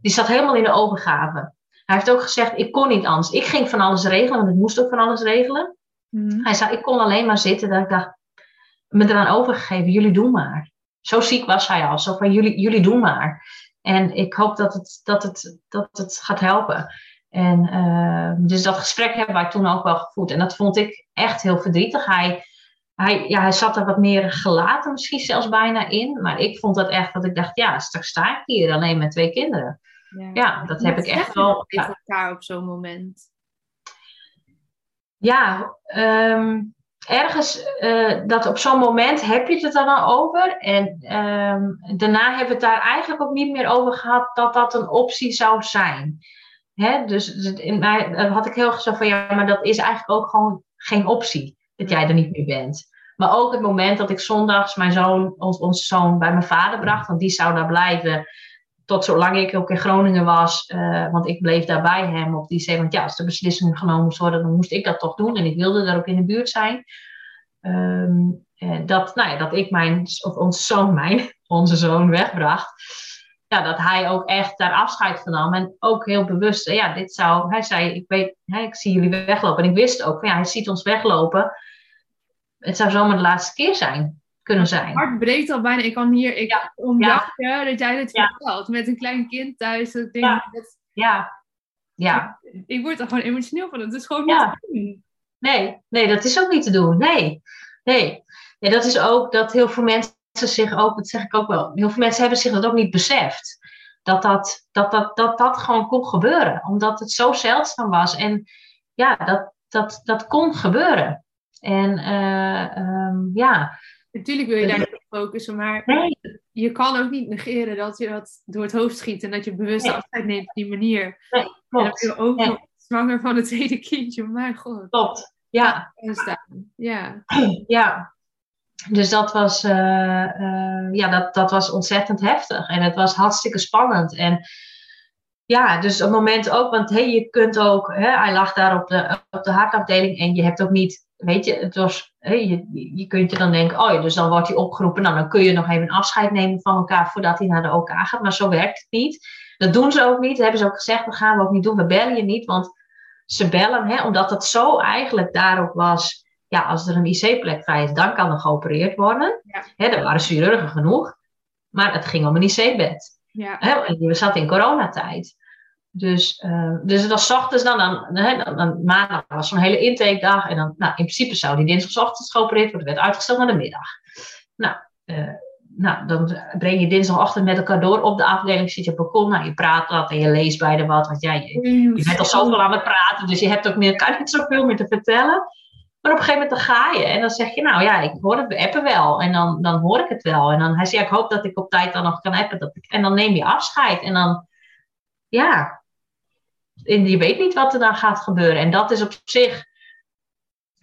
Die zat helemaal in de overgave. Hij heeft ook gezegd: ik kon niet anders. Ik ging van alles regelen, want ik moest ook van alles regelen. Mm. Hij zei: ik kon alleen maar zitten. Dat ik dacht: me eraan overgegeven, jullie doen maar. Zo ziek was hij al. Zo van: jullie, jullie doen maar. En ik hoop dat het, dat het, dat het gaat helpen. En uh, dus dat gesprek hebben wij toen ook wel gevoerd. En dat vond ik echt heel verdrietig. Hij, hij, ja, hij zat er wat meer gelaten misschien zelfs bijna in. Maar ik vond dat echt dat ik dacht, ja, straks sta ik hier alleen met twee kinderen. Ja, ja dat heb ik echt wel. Tegen elkaar op zo'n moment. Ja, um, ergens uh, dat op zo'n moment heb je het er dan over. En um, daarna hebben we het daar eigenlijk ook niet meer over gehad dat dat een optie zou zijn. Hè? Dus, dus in mij had ik heel gezegd van ja, maar dat is eigenlijk ook gewoon geen optie. Dat jij er niet meer bent. Maar ook het moment dat ik zondags mijn zoon, ons, onze zoon bij mijn vader bracht, want die zou daar blijven tot zolang ik ook in Groningen was, uh, want ik bleef daar bij hem op die zee. Want ja, als de beslissing genomen moest worden, dan moest ik dat toch doen. En ik wilde daar ook in de buurt zijn. Um, dat, nou ja, dat ik mijn, of onze zoon, *laughs* mijn, onze zoon wegbracht. Ja, dat hij ook echt daar afscheid van nam. En ook heel bewust, ja, dit zou, hij zei, ik weet, ik zie jullie weglopen. En ik wist ook, ja, hij ziet ons weglopen. Het zou zomaar de laatste keer zijn kunnen zijn. Het hart breekt al bijna. Ik kan hier, ik ja. ja. dat jij dit vertelt. Met een klein kind thuis. Dat ding, ja. Dat, ja. ja. Ik, word er gewoon emotioneel van. Het is gewoon niet te doen. Nee, nee, dat is ook niet te doen. Nee, nee. Ja, dat is ook dat heel veel mensen zich ook, dat zeg ik ook wel, heel veel mensen hebben zich dat ook niet beseft. Dat dat, dat, dat, dat, dat gewoon kon gebeuren. Omdat het zo zeldzaam was. En ja, dat, dat, dat kon gebeuren. En uh, um, ja, Natuurlijk wil je daar niet op focussen, maar je kan ook niet negeren dat je dat door het hoofd schiet en dat je bewust nee. afscheid neemt op die manier. Nee, klopt. En dan je ook nog zwanger van het tweede kindje, mijn god. Klopt, ja. Ja. ja. Dus dat was, uh, uh, ja, dat, dat was ontzettend heftig en het was hartstikke spannend. En ja, dus op het moment ook, want hey, je kunt ook, hè, hij lag daar op de, op de hartafdeling en je hebt ook niet weet je, het was, je, je kunt je dan denken, oh ja, dus dan wordt hij opgeroepen, nou dan kun je nog even afscheid nemen van elkaar voordat hij naar de OK gaat. Maar zo werkt het niet. Dat doen ze ook niet. Dat hebben ze ook gezegd, dat gaan we ook niet doen. We bellen je niet, want ze bellen, hè, omdat het zo eigenlijk daarop was. Ja, als er een IC-plek vrij is, dan kan er geopereerd worden. Ja. Hè, er waren chirurgen genoeg, maar het ging om een IC-bed. Ja. Hè, we zaten in coronatijd. Dus, uh, dus het was ochtends, dan, dan, dan, dan maandag was zo'n hele intakedag. En dan, nou, in principe zou die dinsdagochtend geopereerd worden, werd uitgesteld naar de middag. Nou, uh, nou, dan breng je dinsdagochtend met elkaar door op de afdeling, zit je op balkon, nou, je praat wat en je leest bij de wat. Want jij, je, je bent al zoveel aan het praten, dus je hebt ook meer, kan niet zoveel meer te vertellen. Maar op een gegeven moment dan ga je en dan zeg je, nou ja, ik hoor het appen wel. En dan, dan hoor ik het wel. En dan hij zei, ik hoop dat ik op tijd dan nog kan appen. Dat ik, en dan neem je afscheid. En dan, ja, en je weet niet wat er dan gaat gebeuren. En dat is op zich,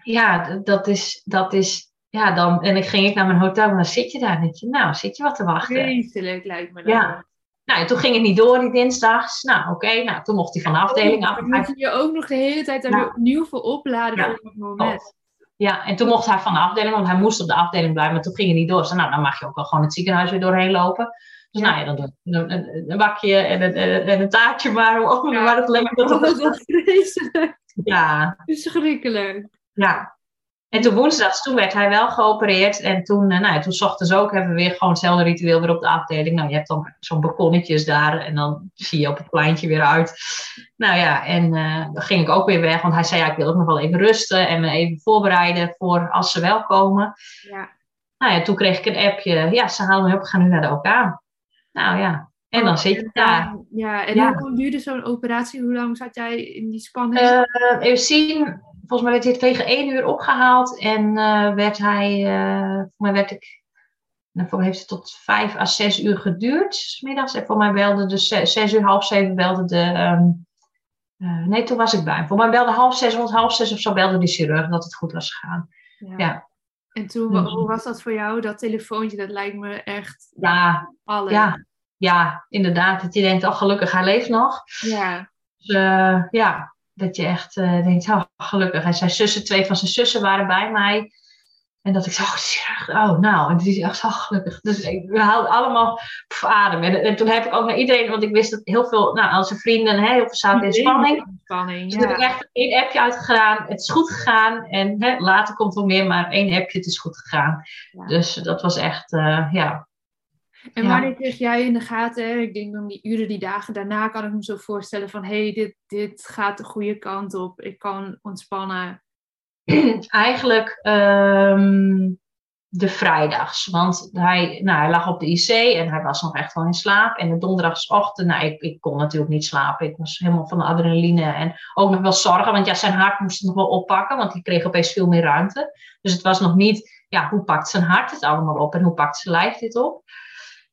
ja, dat is, dat is, ja, dan, en ik ging ik naar mijn hotel en dan zit je daar en je, nou, zit je wat te wachten. Vreselijk lijkt me dat. Ja. Nou, en toen ging het niet door die dinsdags. Nou, oké, nou, toen mocht hij van de afdeling af. Dan moet je ook nog de hele tijd daar weer opnieuw voor opladen Ja. voor het moment. Ja, en toen mocht hij van de afdeling, want hij moest op de afdeling blijven, maar toen ging hij niet door. Dus nou, dan mag je ook wel gewoon het ziekenhuis weer doorheen lopen. Dus Ja. nou ja, dan doe ik een, een, bakje en een, en een taartje maar. Oh, Ja. maar het leek dat *laughs* dat is vreselijk. Ja, Verschrikkelijk. ja. En toen woensdags, toen werd hij wel geopereerd. En toen, eh, nou ja, toen 's ochtends ook hebben we weer gewoon hetzelfde ritueel weer op de afdeling. Nou, je hebt dan zo'n balkonnetjes daar en dan zie je op het pleintje weer uit. Nou ja, en eh, dan ging ik ook weer weg, want hij zei, ja, ik wil ook nog wel even rusten en me even voorbereiden voor als ze wel komen. Ja. Nou ja, toen kreeg ik een appje, ja, ze halen me op, we gaan nu naar de OK. Nou ja, en dan zit je daar. Ja, en Ja. hoe lang duurde zo'n operatie? Hoe lang zat jij in die spanning? Eh, even zien, volgens mij werd hij tegen één uur opgehaald en eh, werd hij, eh voor mij werd ik, nou, voor mij heeft het tot vijf à zes uur geduurd, 's middags. En voor mij belde de zes, zes uur, half zeven belde de, ehm, eh, nee, toen was ik bij hem. Voor mij belde half zes, rond half zes of zo belde de chirurg dat het goed was gegaan. ja. En toen, Mhm. hoe was dat voor jou? Dat telefoontje, dat lijkt me echt Ja, alles. ja, ja, inderdaad. Dat je denkt, oh gelukkig, hij leeft nog. Ja. Dus, eh, ja, dat je echt eh, denkt, oh, gelukkig. En zijn zussen, twee van zijn zussen waren bij mij. En dat ik zo, oh, oh nou, en die is echt, oh, gelukkig. Dus ik, we haalden allemaal pff, adem. En, en toen heb ik ook naar iedereen, want ik wist dat heel veel, nou, al zijn vrienden, hè, heel veel zaten in spanning. Spanning, Dus heb ja. ik echt één appje uitgedaan. Het is goed gegaan. En hè, later komt er meer, maar één appje, het is goed gegaan. Ja. Dus dat was echt, eh, ja. En Ja. wanneer kreeg jij in de gaten, ik denk dan die uren, die dagen daarna, kan ik me zo voorstellen van, hé, hey, dit, dit gaat de goede kant op. Ik kan ontspannen. *clears throat* Eigenlijk ehm, de vrijdags. Want hij, nou, hij lag op de IC en hij was nog echt wel in slaap. En de donderdagochtend, nou, ik, ik kon natuurlijk niet slapen. Ik was helemaal van de adrenaline. En ook nog wel zorgen, want ja, zijn hart moest nog wel oppakken. Want die kreeg opeens veel meer ruimte. Dus het was nog niet, ja, hoe pakt zijn hart het allemaal op? En hoe pakt zijn lijf dit op?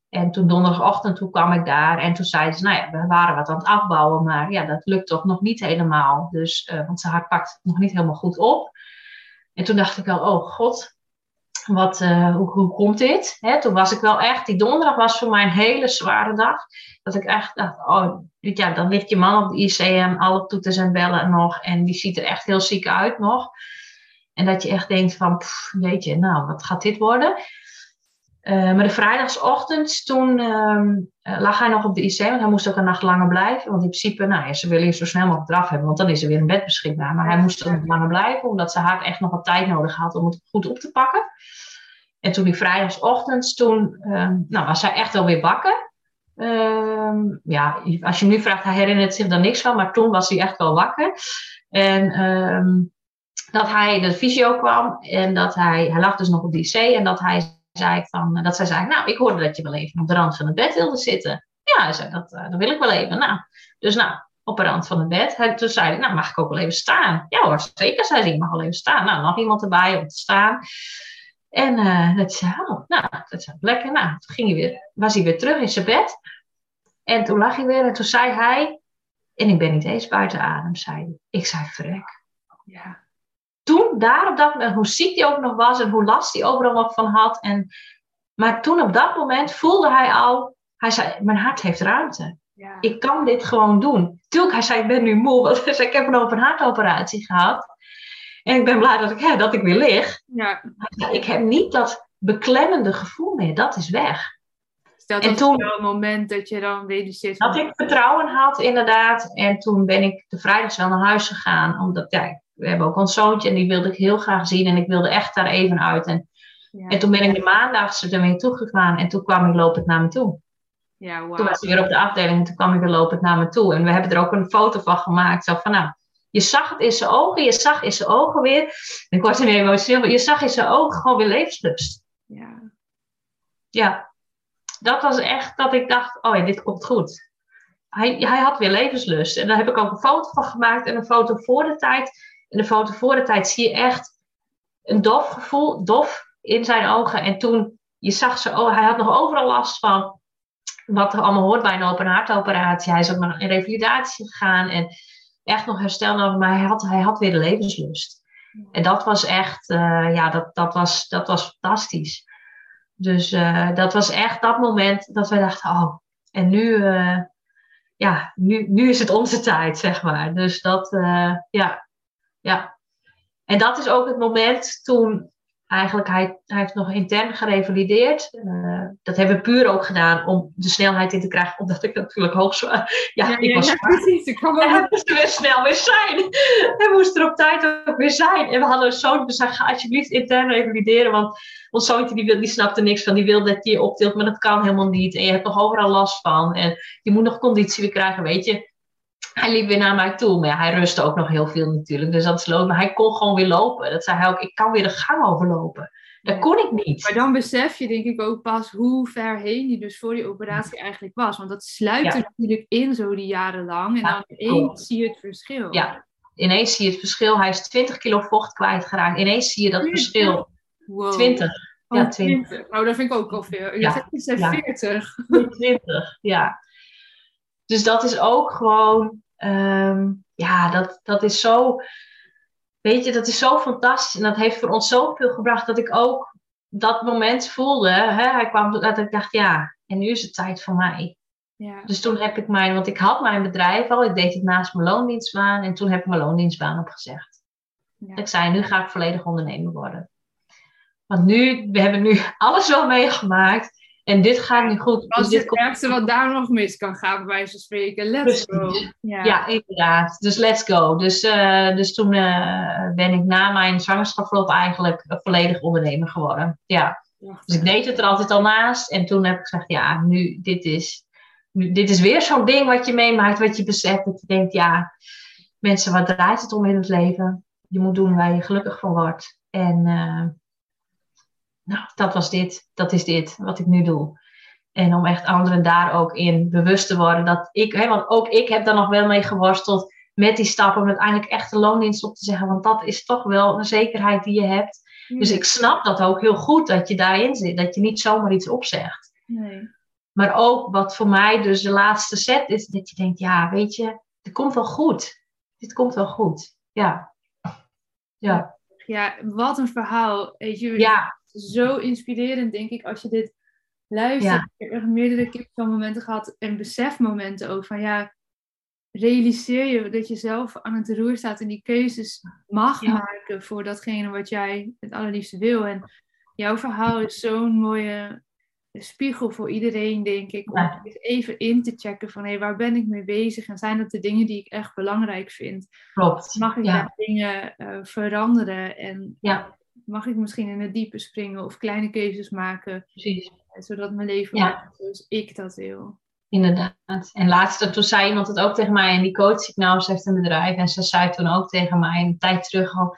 En toen donderdagochtend, toen kwam ik daar en toen zeiden ze, nou ja, we waren wat aan het afbouwen, maar ja, dat lukt toch nog niet helemaal. Dus, eh, want zijn hart pakt nog niet helemaal goed op. En toen dacht ik wel, oh god, wat, eh, hoe, hoe komt dit? Toen was ik wel echt, die donderdag was voor mij een hele zware dag. Dat ik echt dacht, oh, ja, dan ligt je man op de ICM, alle toeters en bellen nog. En die ziet er echt heel ziek uit nog. En dat je echt denkt van, weet je, nou, wat gaat dit worden? Eh, maar de vrijdagochtend, toen ehm, eh, lag hij nog op de IC, want hij moest ook een nacht langer blijven. Want in principe, nou ja, ze willen je zo snel mogelijk eraf hebben, want dan is er weer een bed beschikbaar. Maar hij moest ook nog langer blijven, omdat zijn hart echt nog wat tijd nodig had om het goed op te pakken. En toen die vrijdagochtend, toen ehm, nou, was hij echt wel weer wakker. Ehm, ja, als je hem nu vraagt, hij herinnert zich daar niks van, maar toen was hij echt wel wakker. En dat hij de fysio kwam en dat hij, hij lag dus nog op de IC en dat hij zei van, dat zij zei, nou, ik hoorde dat je wel even op de rand van het bed wilde zitten. Ja, zei, dat, eh, dat wil ik wel even. Nou, dus nou, op de rand van het bed. Toen zei ik, nou, mag ik ook wel even staan? Ja hoor, zeker, zei ze, ik mag wel even staan. Nou, nog iemand erbij om te staan. En eh, dat zei, oh, nou, dat is lekker. Nou, toen ging hij weer, was hij weer terug in zijn bed. En toen lag hij weer en toen zei hij, en ik ben niet eens buiten adem, zei hij. Ik zei, verrek. Ja. Toen, daar op dat moment, hoe ziek hij ook nog was en hoe last hij overal nog van had. En, maar toen op dat moment voelde hij al, hij zei, mijn hart heeft ruimte. Ja. Ik kan dit gewoon doen. Tuurlijk, hij zei, ik ben nu moe, want *laughs* hij zei, ik heb een open hartoperatie gehad. En ik ben blij dat ik, hè, dat ik weer lig. ja. Ik heb niet dat beklemmende gevoel meer, dat is weg. Stel En dat toen- wel een moment dat je dan realiseert Dat ik vertrouwen had, inderdaad. En toen ben ik de vrijdags wel naar huis gegaan. Omdat, ja, we hebben ook ons zoontje en die wilde ik heel graag zien. En ik wilde echt daar even uit. En, ja, en toen ben ik de maandags er weer toegegaan. En toen kwam ik lopend naar me toe. ja. Toen was hij weer op de afdeling en toen kwam ik weer lopend naar me toe. En we hebben er ook een foto van gemaakt. Zo van, nou, je zag het in zijn ogen, je zag in zijn ogen weer. En ik word er emotioneel, maar je zag in zijn ogen gewoon weer levenslust. Ja. Ja, dat was echt dat ik dacht, oh ja, dit komt goed. Hij, hij had weer levenslust. En daar heb ik ook een foto van gemaakt en een foto voor de tijd. En de foto voor de tijd zie je echt een dof gevoel, dof in zijn ogen. En toen, je zag ze, oh, hij had nog overal last van wat er allemaal hoort bij een open hartoperatie. Hij is ook naar een revalidatie gegaan en echt nog herstel nodig, maar hij had, hij had weer de levenslust. En dat was echt, uh, ja, dat, dat, was, dat was fantastisch. Dus uh, dat was echt dat moment dat we dachten, oh, en nu, uh, ja, nu, nu is het onze tijd, zeg maar. Dus dat, ja, ja. En dat is ook het moment toen eigenlijk, hij, hij heeft nog intern gerevalideerd. Uh, dat hebben we puur ook gedaan om de snelheid in te krijgen, omdat ik natuurlijk hoogzwaar. Ja, ja, ik was ja, precies. Ik kwam en hij moest er weer snel weer zijn. Hij moest er op tijd ook weer zijn. En we hadden een zoon, dus hij alsjeblieft intern revalideren, want ons zoontje die, wil, die snapte niks van, die wil dat je optilt, maar dat kan helemaal niet. En je hebt nog overal last van. En je moet nog conditie weer krijgen, weet je hij liep weer naar mij toe. Maar ja, hij rustte ook nog heel veel natuurlijk. Dus dat is Maar hij kon gewoon weer lopen. Dat zei hij ook, ik kan weer de gang overlopen. Dat kon ik niet. Maar dan besef je denk ik ook pas hoe ver heen die dus voor die operatie eigenlijk was. Want dat sluit er natuurlijk in zo die jaren lang. En dan ineens zie je het verschil. Ja, ineens zie je het verschil. Hij is 20 kilo vocht kwijtgeraakt. Ineens zie je dat verschil. Wow. 20. ja, 20. Nou, dat vind ik ook al veel. Ja. zegt, 40. 20, ja. Dus dat is ook gewoon um, ja, dat, dat is zo, weet je, dat is zo fantastisch. En dat heeft voor ons zoveel gebracht dat ik ook dat moment voelde. Hè, hij kwam dat ik dacht, ja, en nu is het tijd voor mij. Ja. Dus toen heb ik mijn, want ik had mijn bedrijf al, ik deed het naast mijn loondienstbaan en toen heb ik mijn loondienstbaan opgezegd. Ja. Ik zei, nu ga ik volledig ondernemer worden. Want nu, we hebben nu *laughs* alles wel meegemaakt. En dit gaat niet goed. Als dus dit het ergste wat daar nog mis kan gaan, bij wijze van spreken. Let's go. Ja. ja. inderdaad. Dus let's go. Dus, uh, dus toen uh, ben ik na mijn zwangerschapsverlof eigenlijk volledig ondernemer geworden. Ja. Dus ik deed het er altijd al naast. En toen heb ik gezegd, ja, nu, dit is, nu, dit is weer zo'n ding wat je meemaakt, wat je beseft. Dat je denkt, ja, mensen, wat draait het om in het leven? Je moet doen waar je gelukkig van wordt. En uh, nou, dat was dit, dat is dit, wat ik nu doe. En om echt anderen daar ook in bewust te worden. Dat ik, hè, want ook ik heb daar nog wel mee geworsteld met die stappen. Om uiteindelijk echt de loondienst op te zeggen. Want dat is toch wel een zekerheid die je hebt. Dus ik snap dat ook heel goed dat je daarin zit. Dat je niet zomaar iets opzegt. Nee. Maar ook wat voor mij dus de laatste set is. Dat je denkt, ja, weet je, dit komt wel goed. Dit komt wel goed. Ja. Ja. Ja, wat een verhaal. Weet je, ja zo inspirerend, denk ik, als je dit luistert. Ik heb meerdere momenten gehad en besefmomenten ook van ja, realiseer je dat je zelf aan het roer staat en die keuzes mag maken voor datgene wat jij het allerliefste wil. En jouw verhaal is zo'n mooie spiegel voor iedereen, denk ik. Om even in te checken van hé, hey, waar ben ik mee bezig? En zijn dat de dingen die ik echt belangrijk vind? Klopt. Mag ik ja. dingen uh, veranderen? En ja mag ik misschien in het diepe springen of kleine keuzes maken. Precies. Zodat mijn leven ja. zoals ik dat wil. Inderdaad. En laatst, toen zei iemand het ook tegen mij, en die coach ik nou, ze heeft een bedrijf, en ze zei toen ook tegen mij een tijd terug al,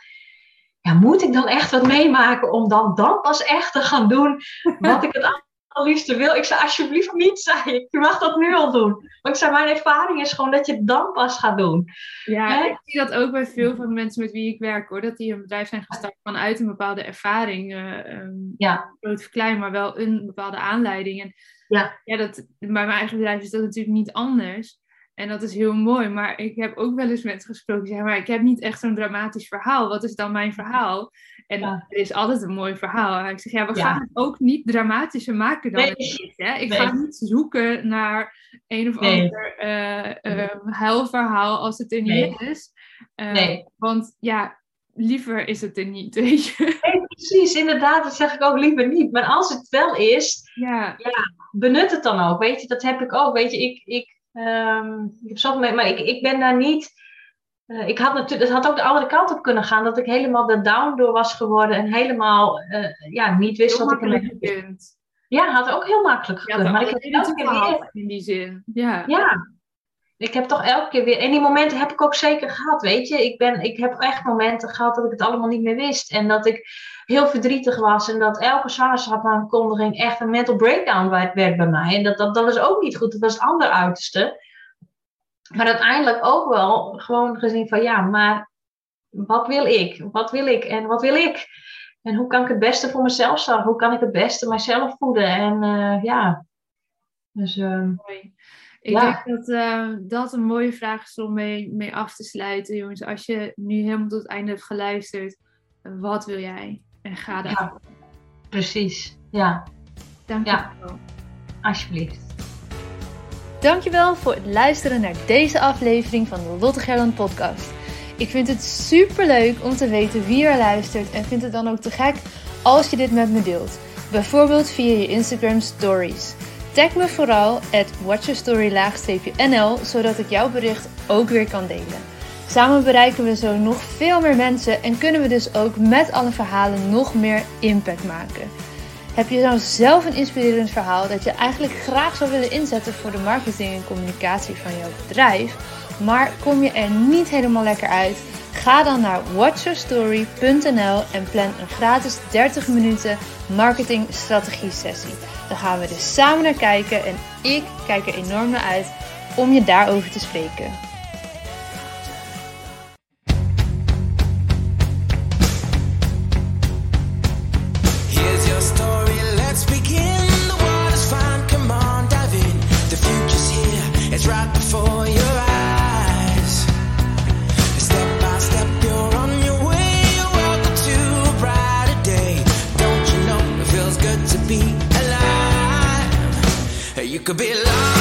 ja, moet ik dan echt wat meemaken om dan, dan pas echt te gaan doen wat ik het liefste wil. Ik zei, alsjeblieft niet, zei ik. Je mag dat nu al doen. Want ik zei, mijn ervaring is gewoon dat je het dan pas gaat doen. Ja, ik zie dat ook bij veel van de mensen met wie ik werk, hoor. Dat die een bedrijf zijn gestart vanuit een bepaalde ervaring. Uh, um, ja. Groot of klein, maar wel een bepaalde aanleiding. En ja, ja dat, bij mijn eigen bedrijf is dat natuurlijk niet anders. En dat is heel mooi. Maar ik heb ook wel eens mensen gesproken die zeggen, maar ik heb niet echt zo'n dramatisch verhaal. Wat is dan mijn verhaal? En er is altijd een mooi verhaal. En ik zeg, ja, we gaan het ook niet dramatischer maken dan het is. Hè? Ik ga niet zoeken naar een of ander uh, huilverhaal als het er niet is. Uh, want ja, liever is het er niet, *laughs* weet je. Nee, precies, inderdaad, dat zeg ik ook liever niet. Maar als het wel is, ja. ja benut het dan ook, weet je. Dat heb ik ook, weet je. Ik, ik, um, ik maar ik, ik ben daar niet uh, ik had natuurlijk, het had ook de andere kant op kunnen gaan, dat ik helemaal de down door was geworden en helemaal uh, ja, niet wist wat ik ermee kunt. Ja, had ook heel makkelijk gekund. Ja, maar ik heb elke keer weer in die zin. Ja. ja. Ik heb toch elke keer weer. En die momenten heb ik ook zeker gehad, weet je. Ik, ben, ik heb echt momenten gehad dat ik het allemaal niet meer wist. En dat ik heel verdrietig was. En dat elke zwangerschapaankondiging echt een mental breakdown werd bij mij. En dat, dat, dat was ook niet goed. Dat was het andere uiterste. Maar uiteindelijk ook wel gewoon gezien van ja, maar wat wil ik? Wat wil ik en wat wil ik? En hoe kan ik het beste voor mezelf zorgen? Hoe kan ik het beste mijzelf voeden? En uh, ja, dus... Uh, Mooi. Ik denk dat uh, dat een mooie vraag is om mee, mee af te sluiten, jongens. Als je nu helemaal tot het einde hebt geluisterd, wat wil jij? En ga daar. Ja, precies. Ja. Dank je ja. wel. Alsjeblieft. Dankjewel voor het luisteren naar deze aflevering van de Lotte Gerland podcast. Ik vind het super leuk om te weten wie er luistert en vind het dan ook te gek als je dit met me deelt. Bijvoorbeeld via je Instagram stories. Tag me vooral at watchyourstory-nl zodat ik jouw bericht ook weer kan delen. Samen bereiken we zo nog veel meer mensen en kunnen we dus ook met alle verhalen nog meer impact maken. Heb je nou zelf een inspirerend verhaal dat je eigenlijk graag zou willen inzetten voor de marketing en communicatie van jouw bedrijf, maar kom je er niet helemaal lekker uit? Ga dan naar watchyourstory.nl en plan een gratis 30 minuten marketing strategie sessie. Dan gaan we dus samen naar kijken en ik kijk er enorm naar uit om je daarover te spreken. Could be larger